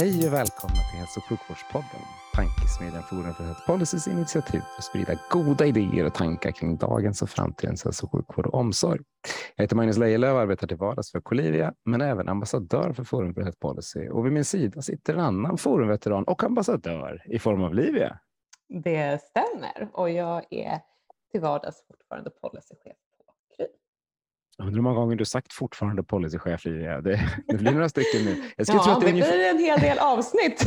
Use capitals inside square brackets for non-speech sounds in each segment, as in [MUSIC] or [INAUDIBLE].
Hej och välkomna till Hälso och sjukvårdspodden, tankesmedjan Forum för Health Policys initiativ för att sprida goda idéer och tankar kring dagens och framtidens hälso och sjukvård och omsorg. Jag heter Magnus Lejelöw och arbetar till vardags för Colivia, men även ambassadör för Forum för Health Policy. Och vid min sida sitter en annan forumveteran och ambassadör i form av Livia. Det stämmer och jag är till vardags fortfarande policychef undrar hur många gånger du sagt fortfarande policychef Livia. Det, det blir några stycken nu. Jag ja, tro att det, det ungefär... blir en hel del avsnitt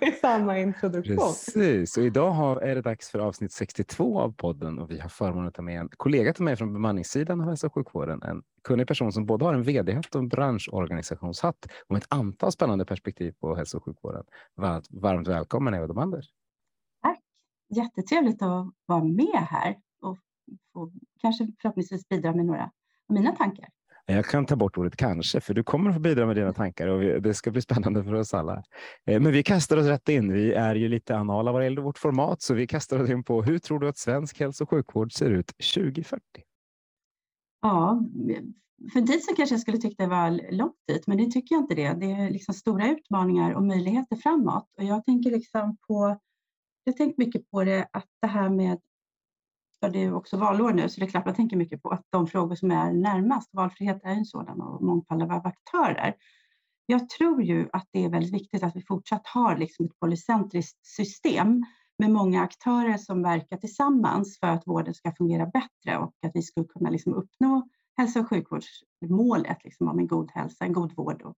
[LAUGHS] i samma introduktion. Precis, och idag har, är det dags för avsnitt 62 av podden och vi har förmånen att ta med en kollega till mig från bemanningssidan av hälso och sjukvården. En kunnig person som både har en vd-hatt och en branschorganisationshatt och ett antal spännande perspektiv på hälso och sjukvården. Varmt, varmt välkommen Eva Domander. Tack, jättetrevligt att vara med här och få kanske förhoppningsvis bidra med några mina tankar. Jag kan ta bort ordet kanske, för du kommer att få bidra med dina tankar och det ska bli spännande för oss alla. Eh, men vi kastar oss rätt in. Vi är ju lite anala vad gäller vårt format, så vi kastar oss in på hur tror du att svensk hälso och sjukvård ser ut 2040? Ja, för en tid sedan kanske jag skulle tycka det var långt dit, men det tycker jag inte det. Det är liksom stora utmaningar och möjligheter framåt. Och jag tänker liksom på, jag har tänkt mycket på det, att det här med ja, det är också valår nu, så det är klart man tänker mycket på att de frågor som är närmast, valfrihet är en sådan och mångfald av aktörer. Jag tror ju att det är väldigt viktigt att vi fortsatt har liksom ett polycentriskt system med många aktörer som verkar tillsammans för att vården ska fungera bättre och att vi ska kunna liksom uppnå hälso och sjukvårdsmålet liksom om en god hälsa, en god vård och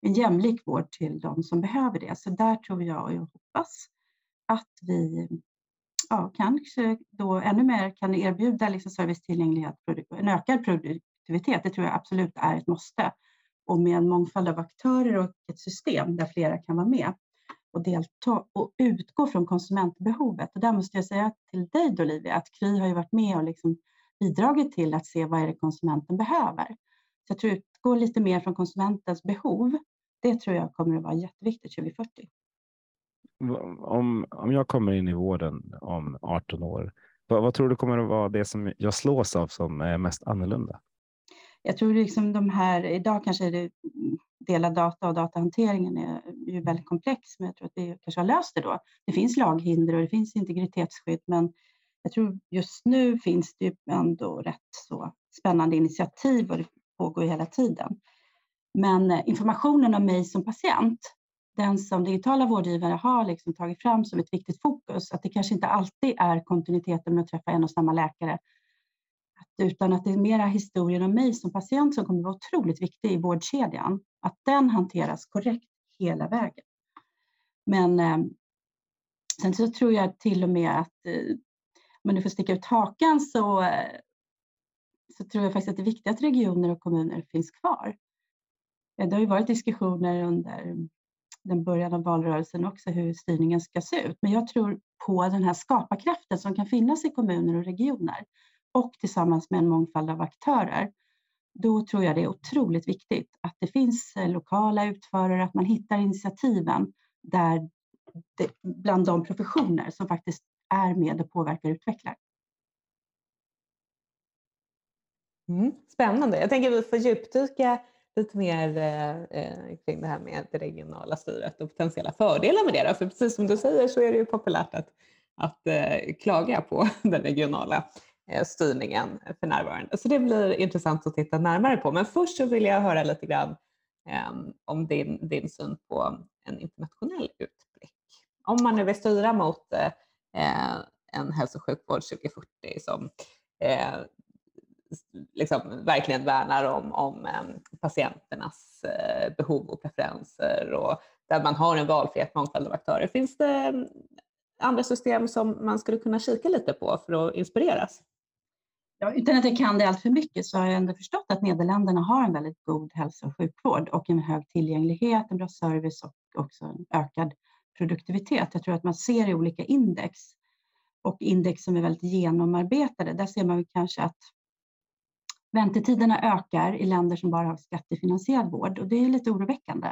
en jämlik vård till de som behöver det. Så där tror jag och jag hoppas att vi ja, kanske då ännu mer kan erbjuda liksom servicetillgänglighet, en ökad produktivitet. Det tror jag absolut är ett måste. Och med en mångfald av aktörer och ett system där flera kan vara med och delta och utgå från konsumentbehovet. Och där måste jag säga till dig då Olivia, att Kry har ju varit med och liksom bidragit till att se vad är det konsumenten behöver. Så jag tror att utgå lite mer från konsumentens behov. Det tror jag kommer att vara jätteviktigt 2040 om, om jag kommer in i vården om 18 år, vad, vad, tror du kommer att vara det som jag slås av som är mest annorlunda? Jag tror liksom de här, idag kanske är det delad data och datahanteringen är ju väldigt komplex, men jag tror att vi kanske har löst det då. Det finns laghinder och det finns integritetsskydd, men jag tror just nu finns det ju ändå rätt så spännande initiativ och det pågår hela tiden. Men eh, informationen om mig som patient den som digitala vårdgivare har liksom tagit fram som ett viktigt fokus, att det kanske inte alltid är kontinuiteten med att träffa en och samma läkare, utan att det är mera historien om mig som patient som kommer att vara otroligt viktig i vårdkedjan, att den hanteras korrekt hela vägen. Men eh, sen så tror jag till och med att eh, om du får sticka ut hakan så, eh, så tror jag faktiskt att det är viktigt att regioner och kommuner finns kvar. Eh, det har ju varit diskussioner under den början av valrörelsen också hur styrningen ska se ut. Men jag tror på den här skaparkraften som kan finnas i kommuner och regioner och tillsammans med en mångfald av aktörer. Då tror jag det är otroligt viktigt att det finns eh, lokala utförare, att man hittar initiativen där det, bland de professioner som faktiskt är med och påverkar och utvecklar. Mm, spännande. Jag tänker att vi får djupdyka lite mer eh, eh, kring det här med det regionala styret och potentiella fördelar med det. Då. För precis som du säger så är det ju populärt att, att eh, klaga på [LAUGHS] den regionala eh, styrningen för närvarande. Så det blir intressant att titta närmare på. Men först så vill jag höra lite grann eh, om din, din syn på en internationell utblick. Om man nu vill styra mot eh, eh en hälso och sjukvård 2040 som eh, liksom verkligen värnar om, om ehm, patienternas eh, behov och preferenser och där man har en valfrihet, mångfald av aktörer. Finns det ehm, andra system som man skulle kunna kika lite på för att inspireras? ja, utan att jag kan det allt för mycket så har jag ändå förstått att Nederländerna har en väldigt god hälso och sjukvård och en hög tillgänglighet, en bra service och också en ökad produktivitet. Jag tror att man ser i olika index och index som är väldigt genomarbetade. Där ser man kanske att väntetiderna ökar i länder som bara har skattefinansierad vård och det är lite oroväckande.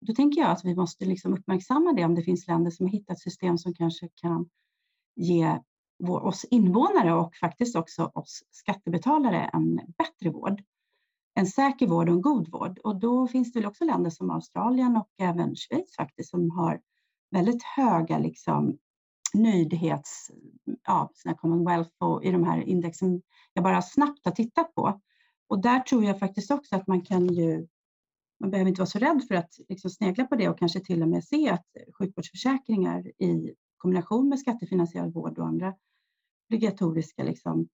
Då tänker jag att vi måste liksom uppmärksamma det om det finns länder som har hittat system som kanske kan ge oss invånare och faktiskt också oss skattebetalare en bättre vård. En säker vård och en god vård. Och då finns det också länder som Australien och även Schweiz faktiskt som har väldigt höga liksom, nöjdhets, ja, sina Commonwealth och i de här indexen jag bara snabbt har tittat på. Och där tror jag faktiskt också att man kan ju, man behöver inte vara så rädd för att liksom snegla på det och kanske till och med se att sjukvårdsförsäkringar i kombination med skattefinansierad vård och andra obligatoriska liksom,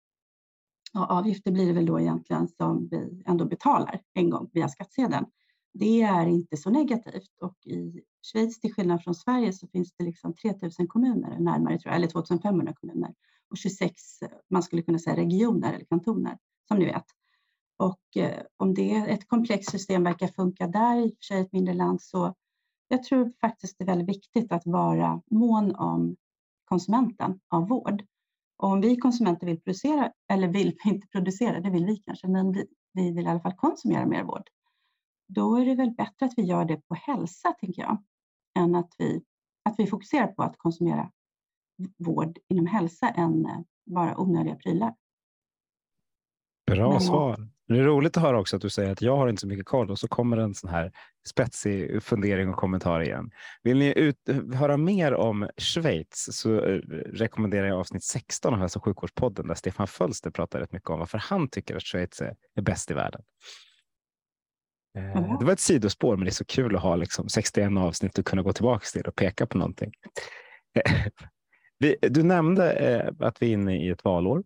ja, avgifter blir det väl då egentligen som vi ändå betalar en gång via skattsedeln. Det är inte så negativt och i Schweiz till skillnad från Sverige så finns det liksom 3000 kommuner närmare, tror jag, eller 2500 kommuner och 26, man skulle kunna säga regioner eller kantoner som ni vet. Och eh, om det är ett komplext system verkar funka där, i och för sig ett mindre land, så jag tror faktiskt det är väldigt viktigt att vara mån om konsumenten av vård. Och om vi konsumenter vill producera, eller vill [LAUGHS] inte producera, det vill vi kanske, men vi, vi vill i alla fall konsumera mer vård, då är det väl bättre att vi gör det på hälsa, tänker jag, än att vi, att vi fokuserar på att konsumera vård inom hälsa än eh, bara onödiga prylar. Bra Men, svar. Det är roligt att höra också att du säger att jag har inte så mycket koll och så kommer en sån här spetsig fundering och kommentar igen. Vill ni ut, höra mer om Schweiz så eh, rekommenderar jag avsnitt 16 av Hälso och sjukvårdspodden där Stefan Fölster pratar rätt mycket om varför han tycker att Schweiz är, är bäst i världen. Mm. Det var ett sidospår, men det är så kul att ha liksom 61 avsnitt och kunna gå tillbaka till och peka på någonting. [LAUGHS] Du nämnde eh, att vi är inne i ett valår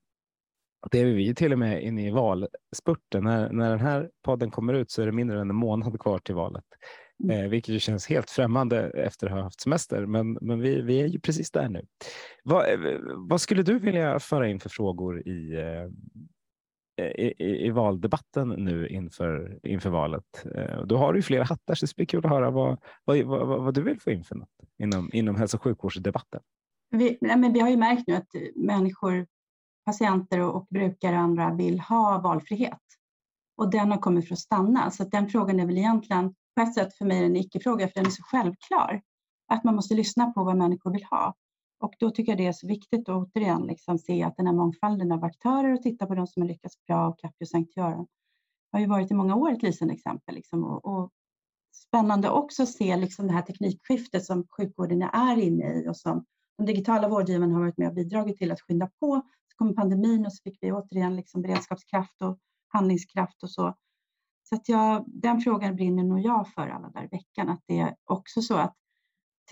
det är vi till och med inne i valspurten. När, när den här podden kommer ut så är det mindre än en månad kvar till valet, mm. eh, vilket känns helt främmande efter att ha haft semester. Men, men vi, vi är ju precis där nu. Vad, eh, vad skulle du vilja föra in för frågor i, eh, Eh, i, i, i, valdebatten nu inför, inför valet? Eh, då har du ju flera hattar, så det blir kul att höra vad, vad, vad, vad du vill få in för något inom, inom hälso och sjukvårdsdebatten. Vi, nej, men vi har ju märkt nu att människor patienter och brukare och andra vill ha valfrihet. Och den har kommit för att stanna. Så att den frågan är väl egentligen på ett sätt för mig en icke-fråga, för den är så självklar. Att man måste lyssna på vad människor vill ha. Och då tycker jag det är så viktigt att återigen liksom se att den här mångfalden av aktörer och titta på de som har lyckats bra och Capio Sankt Göran har ju varit i många år ett lysande exempel. Liksom, och, och, spännande också att se liksom det här teknikskiftet som sjukvården är inne i och som de digitala vårdgivarna har varit med och bidragit till att skynda på så kom pandemin och så fick vi återigen liksom beredskapskraft och handlingskraft och så. Så att jag, den frågan brinner nog jag för alla där i veckan. Att det är också så att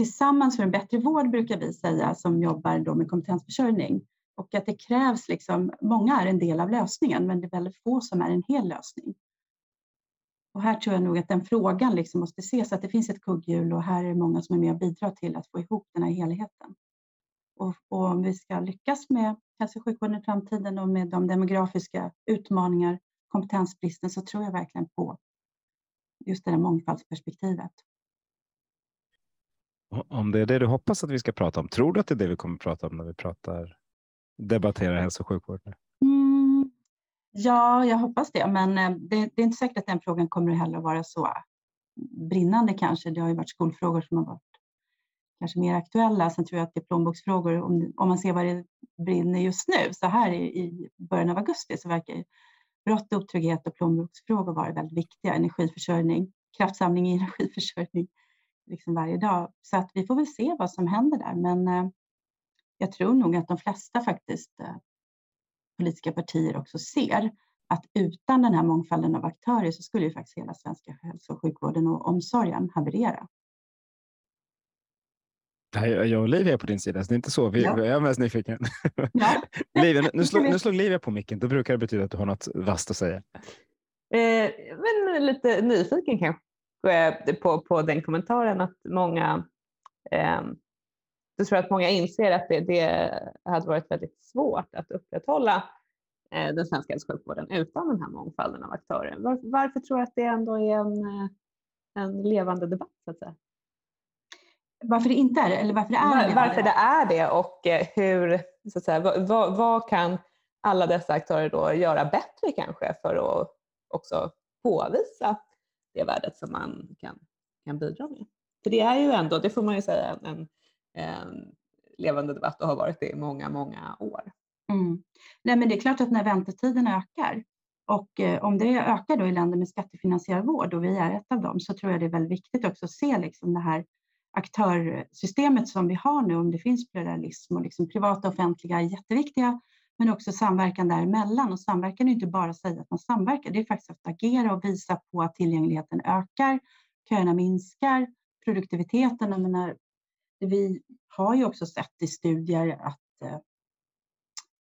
tillsammans för en bättre vård brukar vi säga som jobbar då med kompetensförsörjning och att det krävs liksom, många är en del av lösningen men det är väldigt få som är en hel lösning. Och här tror jag nog att den frågan liksom måste ses att det finns ett kugghjul och här är det många som är med och bidrar till att få ihop den här helheten. Och, och om vi ska lyckas med hälso och sjukvården i framtiden och med de demografiska utmaningar, kompetensbristen, så tror jag verkligen på just det där mångfaldsperspektivet. Om det är det du hoppas att vi ska prata om, tror du att det är det vi kommer att prata om när vi pratar, debatterar hälso och sjukvård? Mm, ja, jag hoppas det, men eh, det, det, är inte säkert att den frågan kommer heller att vara så brinnande kanske. Det har ju varit skolfrågor som har varit kanske mer aktuella. Sen tror jag att det är plånboksfrågor. Om, om man ser vad det brinner just nu, så här i, i början av augusti, så verkar brott, otrygghet och plånboksfrågor vara väldigt viktiga. Energiförsörjning, kraftsamling i [LAUGHS] energiförsörjning liksom varje dag. Så att vi får väl se vad som händer där. Men eh, jag tror nog att de flesta faktiskt eh, politiska partier också ser att utan den här mångfalden av aktörer så skulle ju faktiskt hela svenska hälso och sjukvården och omsorgen haverera. Jag och Livia är på din sida, så det är inte så. Vi, ja. Jag är mest nyfiken. Ja. [LAUGHS] Livia, nu, slår, nu slog Livia på micken. Då brukar det betyda att du har något vasst att säga. Eh, men lite nyfiken kanske på, på den kommentaren att många eh, jag tror att många inser att det, det hade varit väldigt svårt att upprätthålla eh, den svenska hälso och sjukvården utan den här mångfalden av aktörer. Var, varför tror du att det ändå är en, eh, en levande debatt? Så att säga? Varför det inte är det, eller varför det är Var, det? varför det är det och eh, hur, så att säga, vad, vad, vad kan alla dessa aktörer då göra bättre kanske för att också påvisa det värdet som man kan, kan bidra med? För det är ju ändå, det får man ju säga, en, en levande debatt och har varit det i många, många år. Mm. Nej, men det är klart att när väntetiden ökar och eh, om det ökar då i länder med skattefinansierad vård och vi är ett av dem så tror jag det är väldigt viktigt också att se liksom det här aktörsystemet som vi har nu, om det finns pluralism och liksom privata och offentliga är jätteviktiga, men också samverkan däremellan. Och samverkan är inte bara att säga att man samverkar, det är faktiskt att agera och visa på att tillgängligheten ökar, köerna minskar, produktiviteten. Jag menar, vi har ju också sett i studier att eh,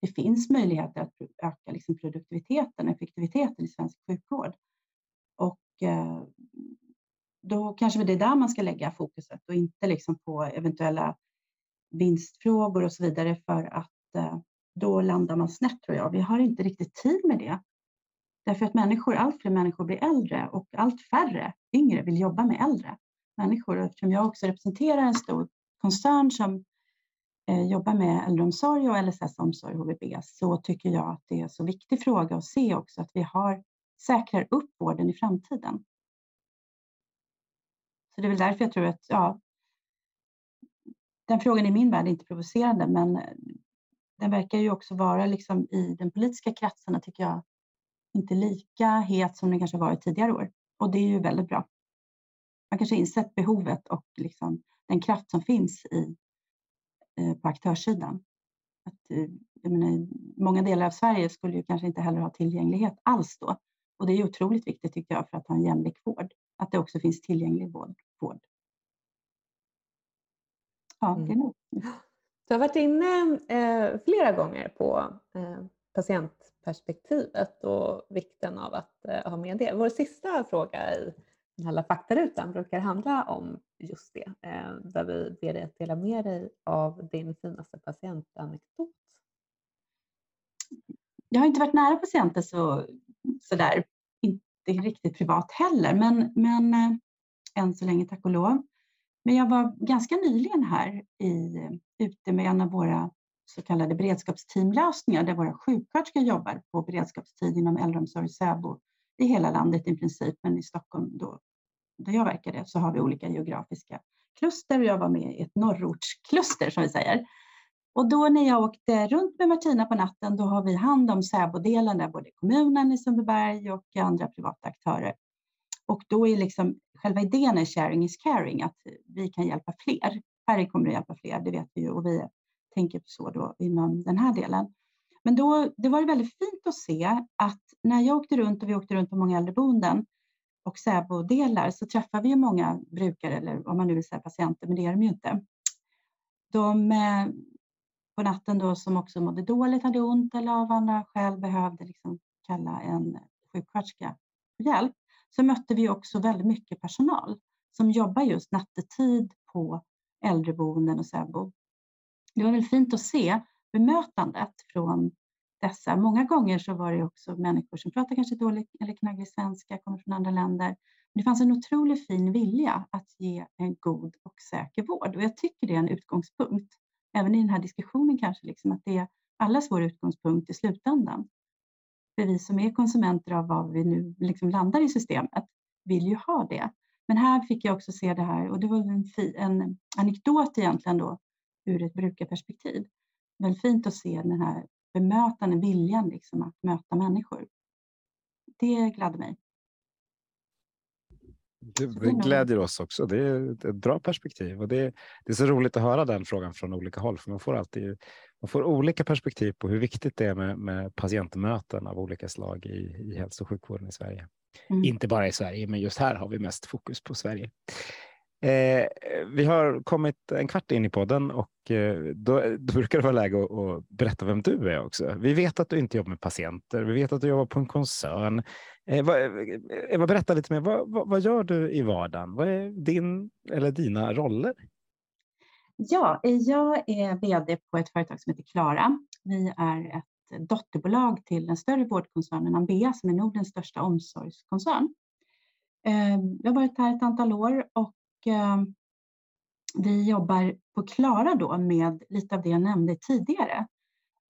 det finns möjligheter att öka liksom produktiviteten och effektiviteten i svensk sjukvård. Och eh, då kanske det är där man ska lägga fokuset och inte liksom på eventuella vinstfrågor och så vidare för att eh, då landar man snett tror jag. Vi har inte riktigt tid med det. Därför att människor, allt fler människor blir äldre och allt färre yngre vill jobba med äldre människor. Och eftersom jag också representerar en stor koncern som eh, jobbar med äldreomsorg och LSS omsorg, HVB, så tycker jag att det är en så viktig fråga att se också att vi har, säkrar upp vården i framtiden. Så det är väl därför jag tror att, ja, den frågan i min värld är inte provocerande, men den verkar ju också vara liksom i den politiska kretsarna, tycker jag, inte lika het som den kanske varit tidigare år. Och det är ju väldigt bra. Man kanske insett behovet och liksom den kraft som finns i, eh, på aktörssidan. Att, eh, jag menar, många delar av Sverige skulle ju kanske inte heller ha tillgänglighet alls då. Och det är otroligt viktigt tycker jag för att ha en jämlik vård. Att det också finns tillgänglig vård. Ja, det är mm. nog. Du har varit inne eh, flera gånger på eh, patientperspektivet och vikten av att eh, ha med det. Vår sista fråga i den här faktarutan brukar handla om just det, eh, där vi ber dig att dela med dig av din finaste patientanekdot. Jag har inte varit nära patienter så, så där, inte riktigt privat heller, men, men eh, än så länge tack och lov. Men jag var ganska nyligen här i, ute med en av våra så kallade beredskapsteamlösningar där våra sjuksköterskor jobbar på beredskapstid inom äldreomsorg och SÄBO i hela landet i princip, men i Stockholm då, där jag verkade så har vi olika geografiska kluster och jag var med i ett norrortskluster som vi säger. Och då när jag åkte runt med Martina på natten, då har vi hand om SÄBO-delen där både kommunen i Sundbyberg och andra privata aktörer. Och då är liksom själva idén är sharing is caring, att vi kan hjälpa fler. Färre kommer att hjälpa fler, det vet vi ju och vi tänker så då inom den här delen. Men då, det var väldigt fint att se att när jag åkte runt och vi åkte runt på många äldreboenden och SÄBO-delar så träffar vi ju många brukare eller om man nu vill säga patienter, men det är de ju inte. De eh, på natten då som också mådde dåligt, hade ont eller av andra skäl behövde liksom kalla en sjuksköterska för hjälp så mötte vi också väldigt mycket personal som jobbar just nattetid på äldreboenden och SÄBO. Det var väldigt fint att se bemötandet från dessa. Många gånger så var det också människor som pratar kanske dålig eller knagglig svenska, kommer från andra länder. Men det fanns en otroligt fin vilja att ge en god och säker vård och jag tycker det är en utgångspunkt, även i den här diskussionen kanske, liksom, att det är allas vår utgångspunkt i slutändan. För vi som är konsumenter av vad vi nu liksom landar i systemet vill ju ha det. Men här fick jag också se det här och det var en, en anekdot egentligen då ur ett brukarperspektiv. Väldigt fint att se den här bemötande viljan liksom att möta människor. Det gladde mig. Det, glädjer oss också. Det är ett bra perspektiv och det, det är så roligt att höra den frågan från olika håll, för man får alltid man får olika perspektiv på hur viktigt det är med, med patientmöten av olika slag i, i hälso och sjukvården i Sverige. Mm. Inte bara i Sverige, men just här har vi mest fokus på Sverige. Eh, vi har kommit en kvart in i podden och eh, då, då, brukar det vara läge att, att, berätta vem du är också. Vi vet att du inte jobbar med patienter. Vi vet att du jobbar på en koncern. Eh, vad, eh, Eva, berätta lite mer. Vad, vad, vad, gör du i vardagen? Vad är din eller dina roller? Ja, jag är vd på ett företag som heter Klara. Vi är ett dotterbolag till den större vårdkoncernen Ambea som är Nordens största omsorgskoncern. Eh, jag har varit här ett antal år och Ehm, vi jobbar på Klara då med lite av det jag nämnde tidigare.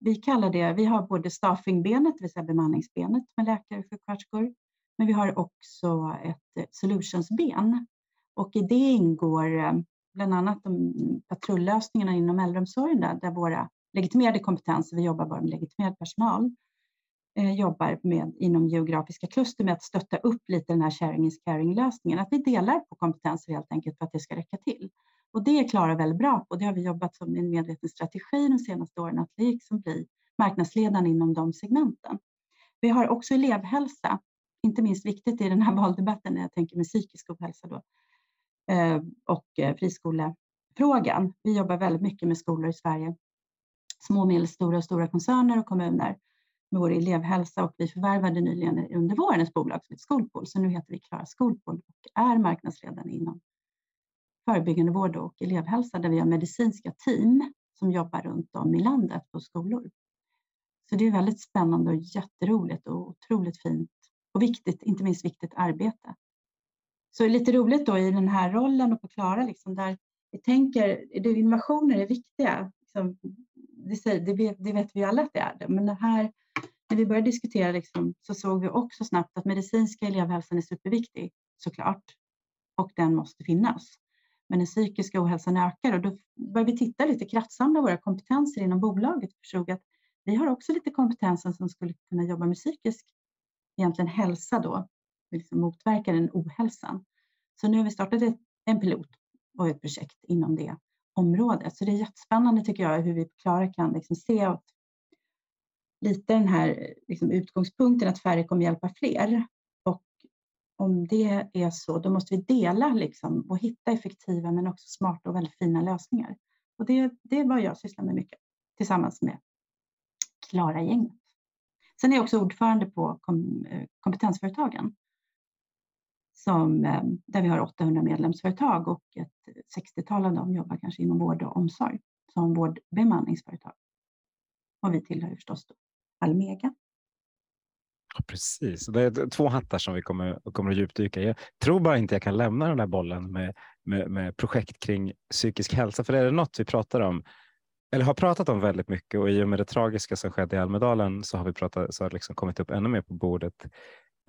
Vi kallar det, vi har både staffingbenet, det vill säga bemanningsbenet med läkare och sjuksköterskor, men vi har också ett solutionsben och i det ingår ehm, bland annat de patrullösningarna inom äldreomsorgen där, där våra legitimerade kompetenser, vi jobbar bara med legitimerad personal, eh, Eh, jobbar med inom geografiska kluster med att stötta upp lite den här sharing is caring-lösningen. Att vi delar på kompetenser helt enkelt för att det ska räcka till. Och det är Klara väldigt bra på. Det har vi jobbat som en medveten strategi de senaste åren, att liksom bli marknadsledande inom de segmenten. Vi har också elevhälsa, inte minst viktigt i den här [LAUGHS] valdebatten när jag tänker med psykisk ohälsa då, eh, och eh, friskolefrågan. Vi jobbar väldigt mycket med skolor i Sverige, små, medelstora och stora koncerner och kommuner med vår elevhälsa och vi förvärvade nyligen under våren ett bolag som heter Skolpool, så nu heter vi Klara Skolpool och är marknadsledande inom förebyggande vård och elevhälsa där vi har medicinska team som jobbar runt om i landet på skolor. Så det är väldigt spännande och jätteroligt och otroligt fint och viktigt, inte minst viktigt arbete. Så det är lite roligt då i den här rollen och på Klara, liksom, där vi tänker, att innovationer är viktiga. Liksom, det, säger, det, vet, det, vet, vi alla att det är det, men det här, när vi började diskutera liksom, så såg vi också snabbt att medicinska elevhälsan är superviktig, såklart, och den måste finnas. Men den psykiska ohälsan ökar och då började vi titta lite, kraftsamla våra kompetenser inom bolaget och förstod att vi har också lite kompetenser som skulle kunna jobba med psykisk egentligen hälsa då, liksom motverka den ohälsan. Så nu har vi startat en pilot och ett projekt inom det området. Så det är jättespännande tycker jag hur vi klarar kan liksom se åt lite den här liksom utgångspunkten att färre kommer hjälpa fler. Och om det är så, då måste vi dela liksom och hitta effektiva men också smarta och väldigt fina lösningar. Och det, det är vad jag sysslar med mycket tillsammans med Klara-gänget. Sen är jag också ordförande på kom, eh, kompetensföretagen som, eh, där vi har 800 medlemsföretag och ett 60-tal av dem jobbar kanske inom vård och omsorg som vårdbemanningsföretag. Och vi tillhör förstås då Almega. Ja, precis, det är två hattar som vi kommer, kommer att djupdyka i. Jag tror bara inte jag kan lämna den där bollen med, med, med projekt kring psykisk hälsa, för är det något vi pratar om eller har pratat om väldigt mycket och i och med det tragiska som skedde i Almedalen så har vi pratat, så har det liksom kommit upp ännu mer på bordet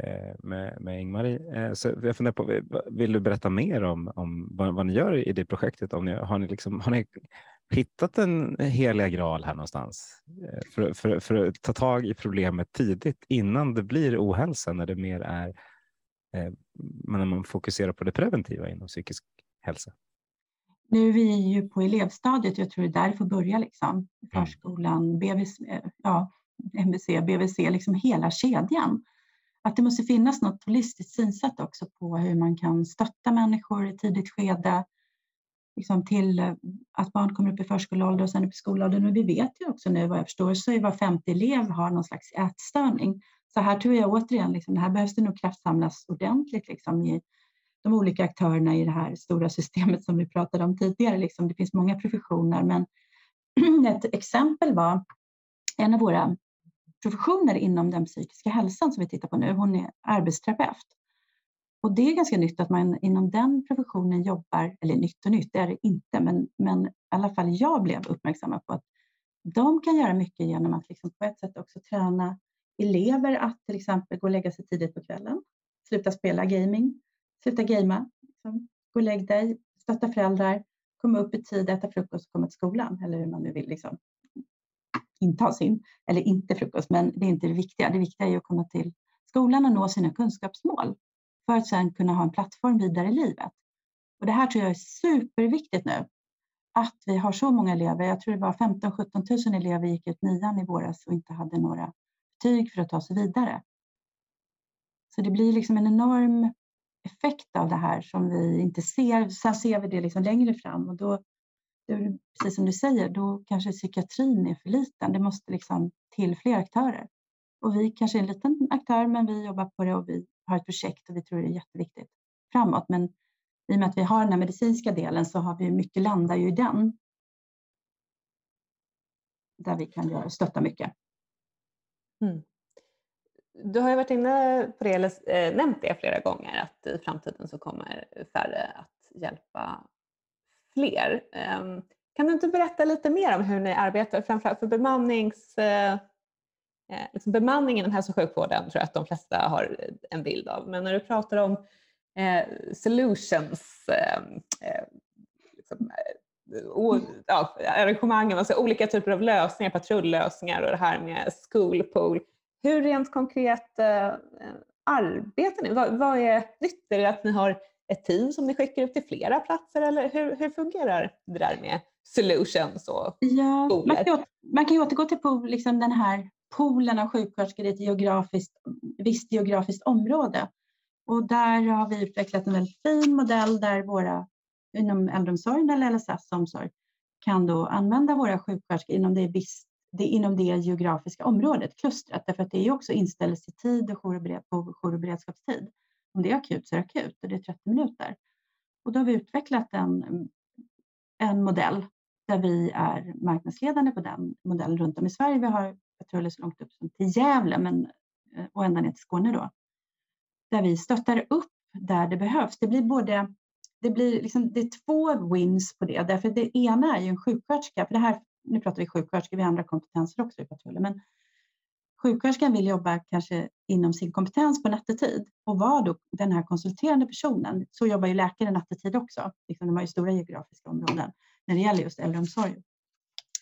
eh, med, med Ingmarie. Eh, så jag funderar på, vill du berätta mer om, om vad, vad ni gör i det projektet? Om ni, har, ni liksom, har ni hittat en heliga graal här någonstans eh, för, för, för att ta tag i problemet tidigt innan det blir ohälsa när det mer är eh, när man fokuserar på det preventiva inom psykisk hälsa? Nu är vi ju på elevstadiet, jag tror det är där det får börja liksom. Mm. Förskolan, BVC, ja, MVC, BVC, liksom hela kedjan. Att det måste finnas något holistiskt synsätt också på hur man kan stötta människor i tidigt skede, liksom till eh, att barn kommer upp i förskoleålder och sen upp i skolåldern. Och vi vet ju också nu vad jag förstår så är var femte elev har någon slags ätstörning. Så här tror jag återigen, liksom, här behövs det nog kraftsamlas ordentligt liksom, i de olika aktörerna i det här stora systemet som vi pratade om tidigare. Liksom, det finns många professioner, men [CLEARS THROAT] ett exempel var en av våra professioner inom den psykiska hälsan som vi tittar på nu. Hon är arbetsterapeut. Och det är ganska nytt att man inom den professionen jobbar, eller nytt och nytt, det är det inte, men, men i alla fall jag blev uppmärksammad på att de kan göra mycket genom att liksom på ett sätt också träna elever att till exempel gå och lägga sig tidigt på kvällen, sluta spela gaming, sluta gamea, liksom. gå och lägg dig, stötta föräldrar, komma upp i tid, äta frukost och komma till skolan eller hur man nu vill liksom inta sin, eller inte frukost, men det är inte det viktiga. Det viktiga är att komma till skolan och nå sina kunskapsmål för att sedan kunna ha en plattform vidare i livet. Och det här tror jag är superviktigt nu. Att vi har så många elever. Jag tror det var 15 17 000 elever gick ut nian i våras och inte hade några betyg för att ta sig vidare. Så det blir liksom en enorm effekt av det här som vi inte ser. Sen ser vi det liksom längre fram och då, precis som du säger, då kanske psykiatrin är för liten. Det måste liksom till fler aktörer. Och vi kanske är en liten aktör, men vi jobbar på det och vi har ett projekt och vi tror det är jätteviktigt framåt. Men i och med att vi har den här medicinska delen så har vi mycket landar ju i den. Där vi kan göra, stötta mycket. Mm. Du har ju varit inne på det, eller eh, nämnt det flera gånger, att i framtiden så kommer färre att hjälpa fler. Ehm, kan du inte berätta lite mer om hur ni arbetar, framförallt för bemannings, eh, äh, liksom bemanningen inom hälso och sjukvården tror jag att de flesta har en bild av. Men när du pratar om eh, solutions, eh, liksom, och, ja, arrangemangen, alltså olika typer av lösningar, patrullösningar och det här med schoolpool. Hur rent konkret eh, arbetar ni? Vad, vad är nytt? Är det att ni har ett team som ni skickar ut till flera platser eller hur, hur fungerar det där med solutions och ja, man kan, man kan ju återgå till pool, liksom den här poolen av sjuksköterskor i ett geografiskt, visst geografiskt område. Och där har vi utvecklat en väldigt fin modell där våra inom äldreomsorgen eller LSS omsorg kan då använda våra sjuksköterskor inom det, visst, det, inom det geografiska området, klustret, därför att det är också inställelsetid och jour och, jour och beredskapstid. Om det är akut så är det akut och det är 30 minuter. Och då har vi utvecklat en, en modell där vi är marknadsledande på den modellen runt om i Sverige. Vi har patruller så långt upp som till Gävle men, eh, och ända ner till Skåne då. Där vi stöttar upp där det behövs. Det blir både det blir liksom, det är två wins på det, därför det ena är ju en sjuksköterska, för det här, nu pratar vi sjuksköterskor, vi har andra kompetenser också i patrullen, men sjuksköterskan vill jobba kanske inom sin kompetens på nattetid och vara då den här konsulterande personen. Så jobbar ju läkare nattetid också, liksom, de har ju stora geografiska områden när det gäller just äldreomsorg,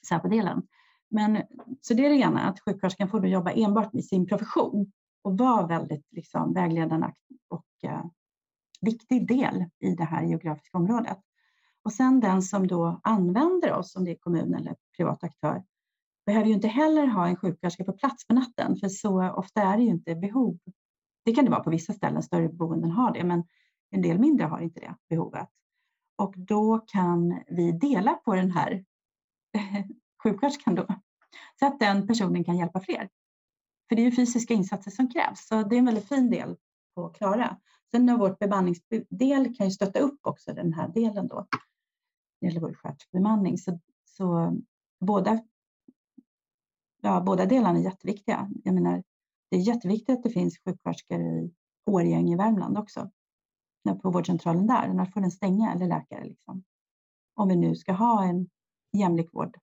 Säpo-delen. Men så det är det ena, att sjuksköterskan får då jobba enbart i sin profession och vara väldigt liksom, vägledande och eh, viktig del i det här geografiska området. Och sen den som då använder oss, om det är kommun eller privat aktör, behöver ju inte heller ha en sjuksköterska på plats på natten, för så ofta är det ju inte behov. Det kan det vara på vissa ställen, större boenden har det, men en del mindre har inte det behovet. Och då kan vi dela på den här [LAUGHS] sjuksköterskan då, så att den personen kan hjälpa fler. För det är ju fysiska insatser som krävs, så det är en väldigt fin del på klara. Sen har vårt bemanningsdel kan ju stötta upp också den här delen då. Det gäller vår sköterskebemanning. Så, så båda, ja, båda delarna är jätteviktiga. Jag menar, det är jätteviktigt att det finns sjuksköterskor i Årjäng i Värmland också. På vårdcentralen där, annars får den stänga, eller läkare. Liksom. Om vi nu ska ha en jämlik vård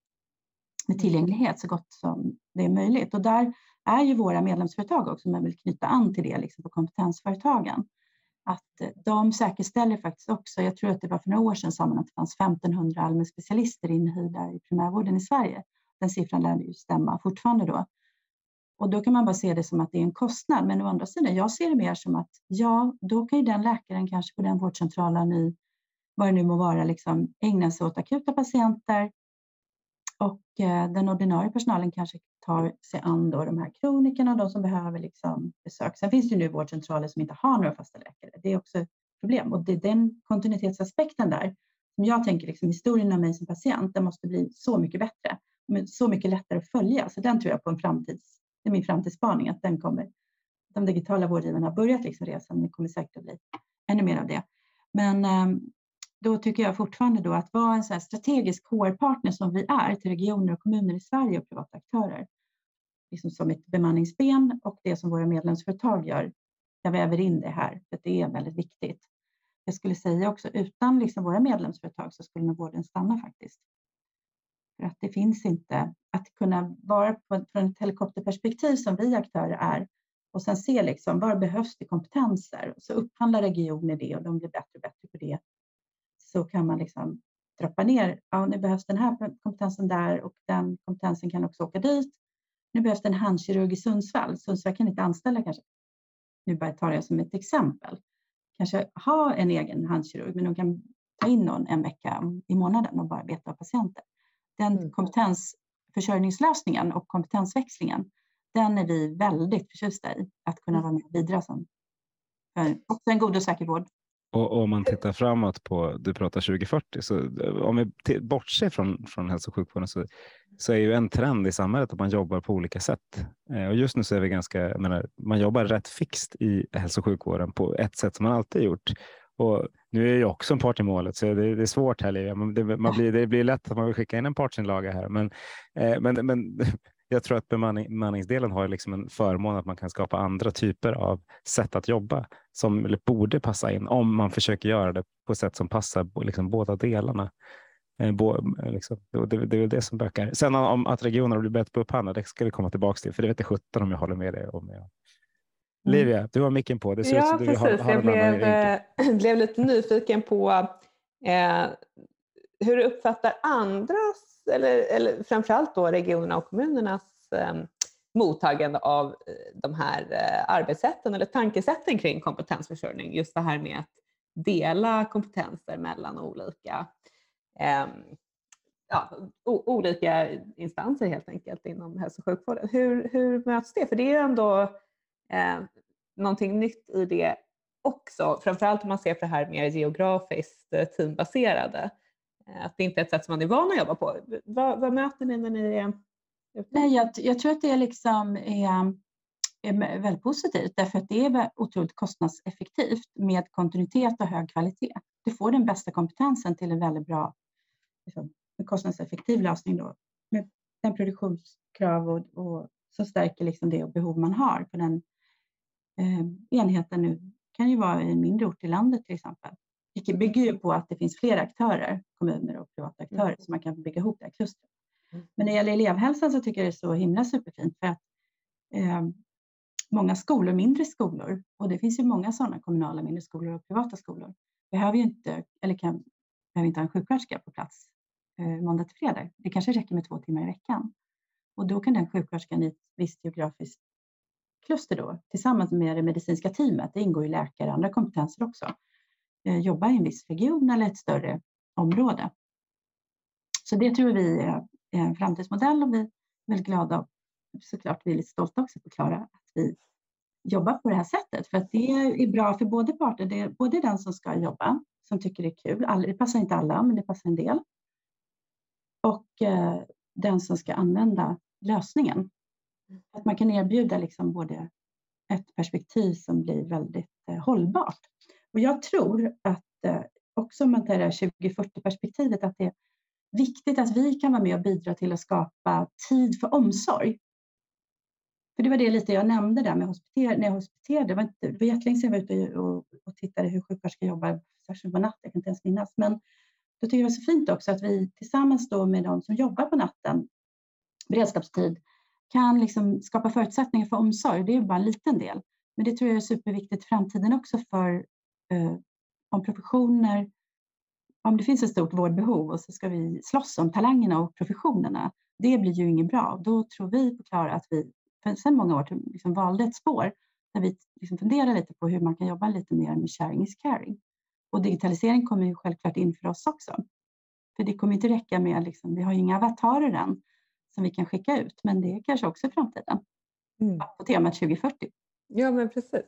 med tillgänglighet så gott som det är möjligt. Och där är ju våra medlemsföretag också, jag vill knyta an till det, liksom på kompetensföretagen att de säkerställer faktiskt också, jag tror att det var för några år sedan sa man att det fanns 1500 allmänspecialister inhyrda i primärvården i Sverige. Den siffran lär ju stämma fortfarande då. Och då kan man bara se det som att det är en kostnad. Men å andra sidan, jag ser det mer som att ja, då kan ju den läkaren kanske på den vårdcentralen i vad det nu må vara, liksom ägna sig åt akuta patienter och eh, den ordinarie personalen kanske tar sig an då de här kronikerna och de som behöver liksom besök. Sen finns det ju nu vårdcentraler som inte har några fasta läkare. Det är också ett problem och det är den kontinuitetsaspekten där som jag tänker liksom historien om mig som patient, den måste bli så mycket bättre, så mycket lättare att följa. Så den tror jag på en framtids, det är min framtidsspaning att den kommer. De digitala vårdgivarna har börjat liksom resan, men det kommer säkert att bli ännu mer av det. Men ehm, då tycker jag fortfarande då att vara en så strategisk HR-partner som vi är till regioner och kommuner i Sverige och privata aktörer, liksom som ett bemanningsben och det som våra medlemsföretag gör, jag väver in det här, för det är väldigt viktigt. Jag skulle säga också utan liksom våra medlemsföretag så skulle nog vården stanna faktiskt. För att det finns inte att kunna vara på, från ett helikopterperspektiv som vi aktörer är. Och sen se liksom var behövs det kompetenser? Och så upphandlar regioner det och de blir bättre och bättre på det så kan man liksom trappa ner. Ja, nu behövs den här kompetensen där och den kompetensen kan också åka dit. Nu behövs det en handkirurg i Sundsvall. Sundsvall kan inte anställa kanske. Nu bara tar jag som ett exempel. Kanske ha en egen handkirurg, men de kan ta in någon en vecka i månaden och bara beta av patienter. Den mm. kompetensförsörjningslösningen och kompetensväxlingen, den är vi väldigt förtjusta i att kunna vara med och bidra som. För också en god och säker vård och om man tittar framåt på, du pratar 2040, så eh, om vi bortser från, från hälso och sjukvården så, så är ju en trend i samhället att man jobbar på olika sätt. Eh, och just nu så är vi ganska, menar, man jobbar rätt fixt i hälso och sjukvården på ett sätt som man alltid gjort. Och nu är jag också en part i målet, så det, det är svårt här. Det, man blir, det blir lätt att man vill skicka in en partsinlaga här. Men, eh, men, men jag tror att bemanning, bemanningsdelen har liksom en förmån att man kan skapa andra typer av sätt att jobba som borde passa in om man försöker göra det på ett sätt som passar liksom båda delarna. Eh, bo, liksom, det, det, är det som bökar. Sen om att regionerna blir bättre på upphandla, det ska vi komma tillbaka till, för det vet jag sjutton om jag håller med dig om. Jag. Mm. Livia, du har micken på. Det ser ja, ut som precis. Du har, har jag blev, äh, [CLEARS THROAT] blev lite nyfiken på eh, hur du uppfattar andras, eller, eller framförallt då regionerna och kommunernas eh, mottagande av eh, de här eh, arbetssätten eller tankesätten kring kompetensförsörjning. Just det här med att dela kompetenser mellan olika eh, ja, olika instanser helt enkelt inom hälso och sjukvården. Hur, hur möts det? För det är ju ändå eh, någonting nytt i det också, framförallt om man ser på det här mer geografiskt eh, teambaserade. Att det inte är ett sätt som man är van att jobba på. Vad, vad möter ni när ni är ute? Nej, jag, jag tror att det liksom är, är väldigt positivt därför att det är otroligt kostnadseffektivt med kontinuitet och hög kvalitet. Du får den bästa kompetensen till en väldigt bra liksom, kostnadseffektiv lösning då, med den produktionskrav och, och som stärker liksom det behov man har på den eh, enheten. Nu kan ju vara i en mindre ort i landet till exempel. Det bygger ju på att det finns flera aktörer, kommuner och privata aktörer, mm. så man kan bygga ihop det här klustret. Mm. Men när det gäller elevhälsan så tycker jag det är så himla superfint för att eh, många skolor, mindre skolor, och det finns ju många sådana kommunala mindre skolor och privata skolor, behöver ju inte, eller kan, behöver inte ha en sjuksköterska på plats eh, måndag till fredag. Det kanske räcker med två timmar i veckan. Och då kan den sjuksköterskan i ett visst geografiskt kluster då, tillsammans med det medicinska teamet, det ingår ju läkare och andra kompetenser också, jobba i en viss region eller ett större område. Så det tror vi är en framtidsmodell och vi är väldigt glada och såklart vi är lite stolta också på Klara att vi jobbar på det här sättet för att det är bra för både parter. Det är både den som ska jobba som tycker det är kul, det passar inte alla men det passar en del. Och eh, den som ska använda lösningen. Att man kan erbjuda liksom både ett perspektiv som blir väldigt eh, hållbart. Och jag tror att eh, också om man tar det här 2040-perspektivet att det är viktigt att vi kan vara med och bidra till att skapa tid för omsorg. För det var det lite jag nämnde där med hospiter, när jag hospiterade. Det var, inte, det var jättelänge sedan jag var ute och, och tittade hur sjuksköterskor jobbar, särskilt på natten, jag kan inte ens minnas. Men då tycker jag det var så fint också att vi tillsammans då med de som jobbar på natten, beredskapstid, kan liksom skapa förutsättningar för omsorg. Det är bara en liten del. Men det tror jag är superviktigt i framtiden också för om professioner, om det finns ett stort vårdbehov och så ska vi slåss om talangerna och professionerna. Det blir ju inget bra. Då tror vi på Klara att vi sedan många år liksom valde ett spår där vi liksom funderar lite på hur man kan jobba lite mer med sharing is caring. Och digitalisering kommer ju självklart in för oss också. För det kommer inte räcka med, liksom, vi har ju inga avatarer än, som vi kan skicka ut, men det är kanske också i framtiden. Mm. På temat 2040. Ja, men precis.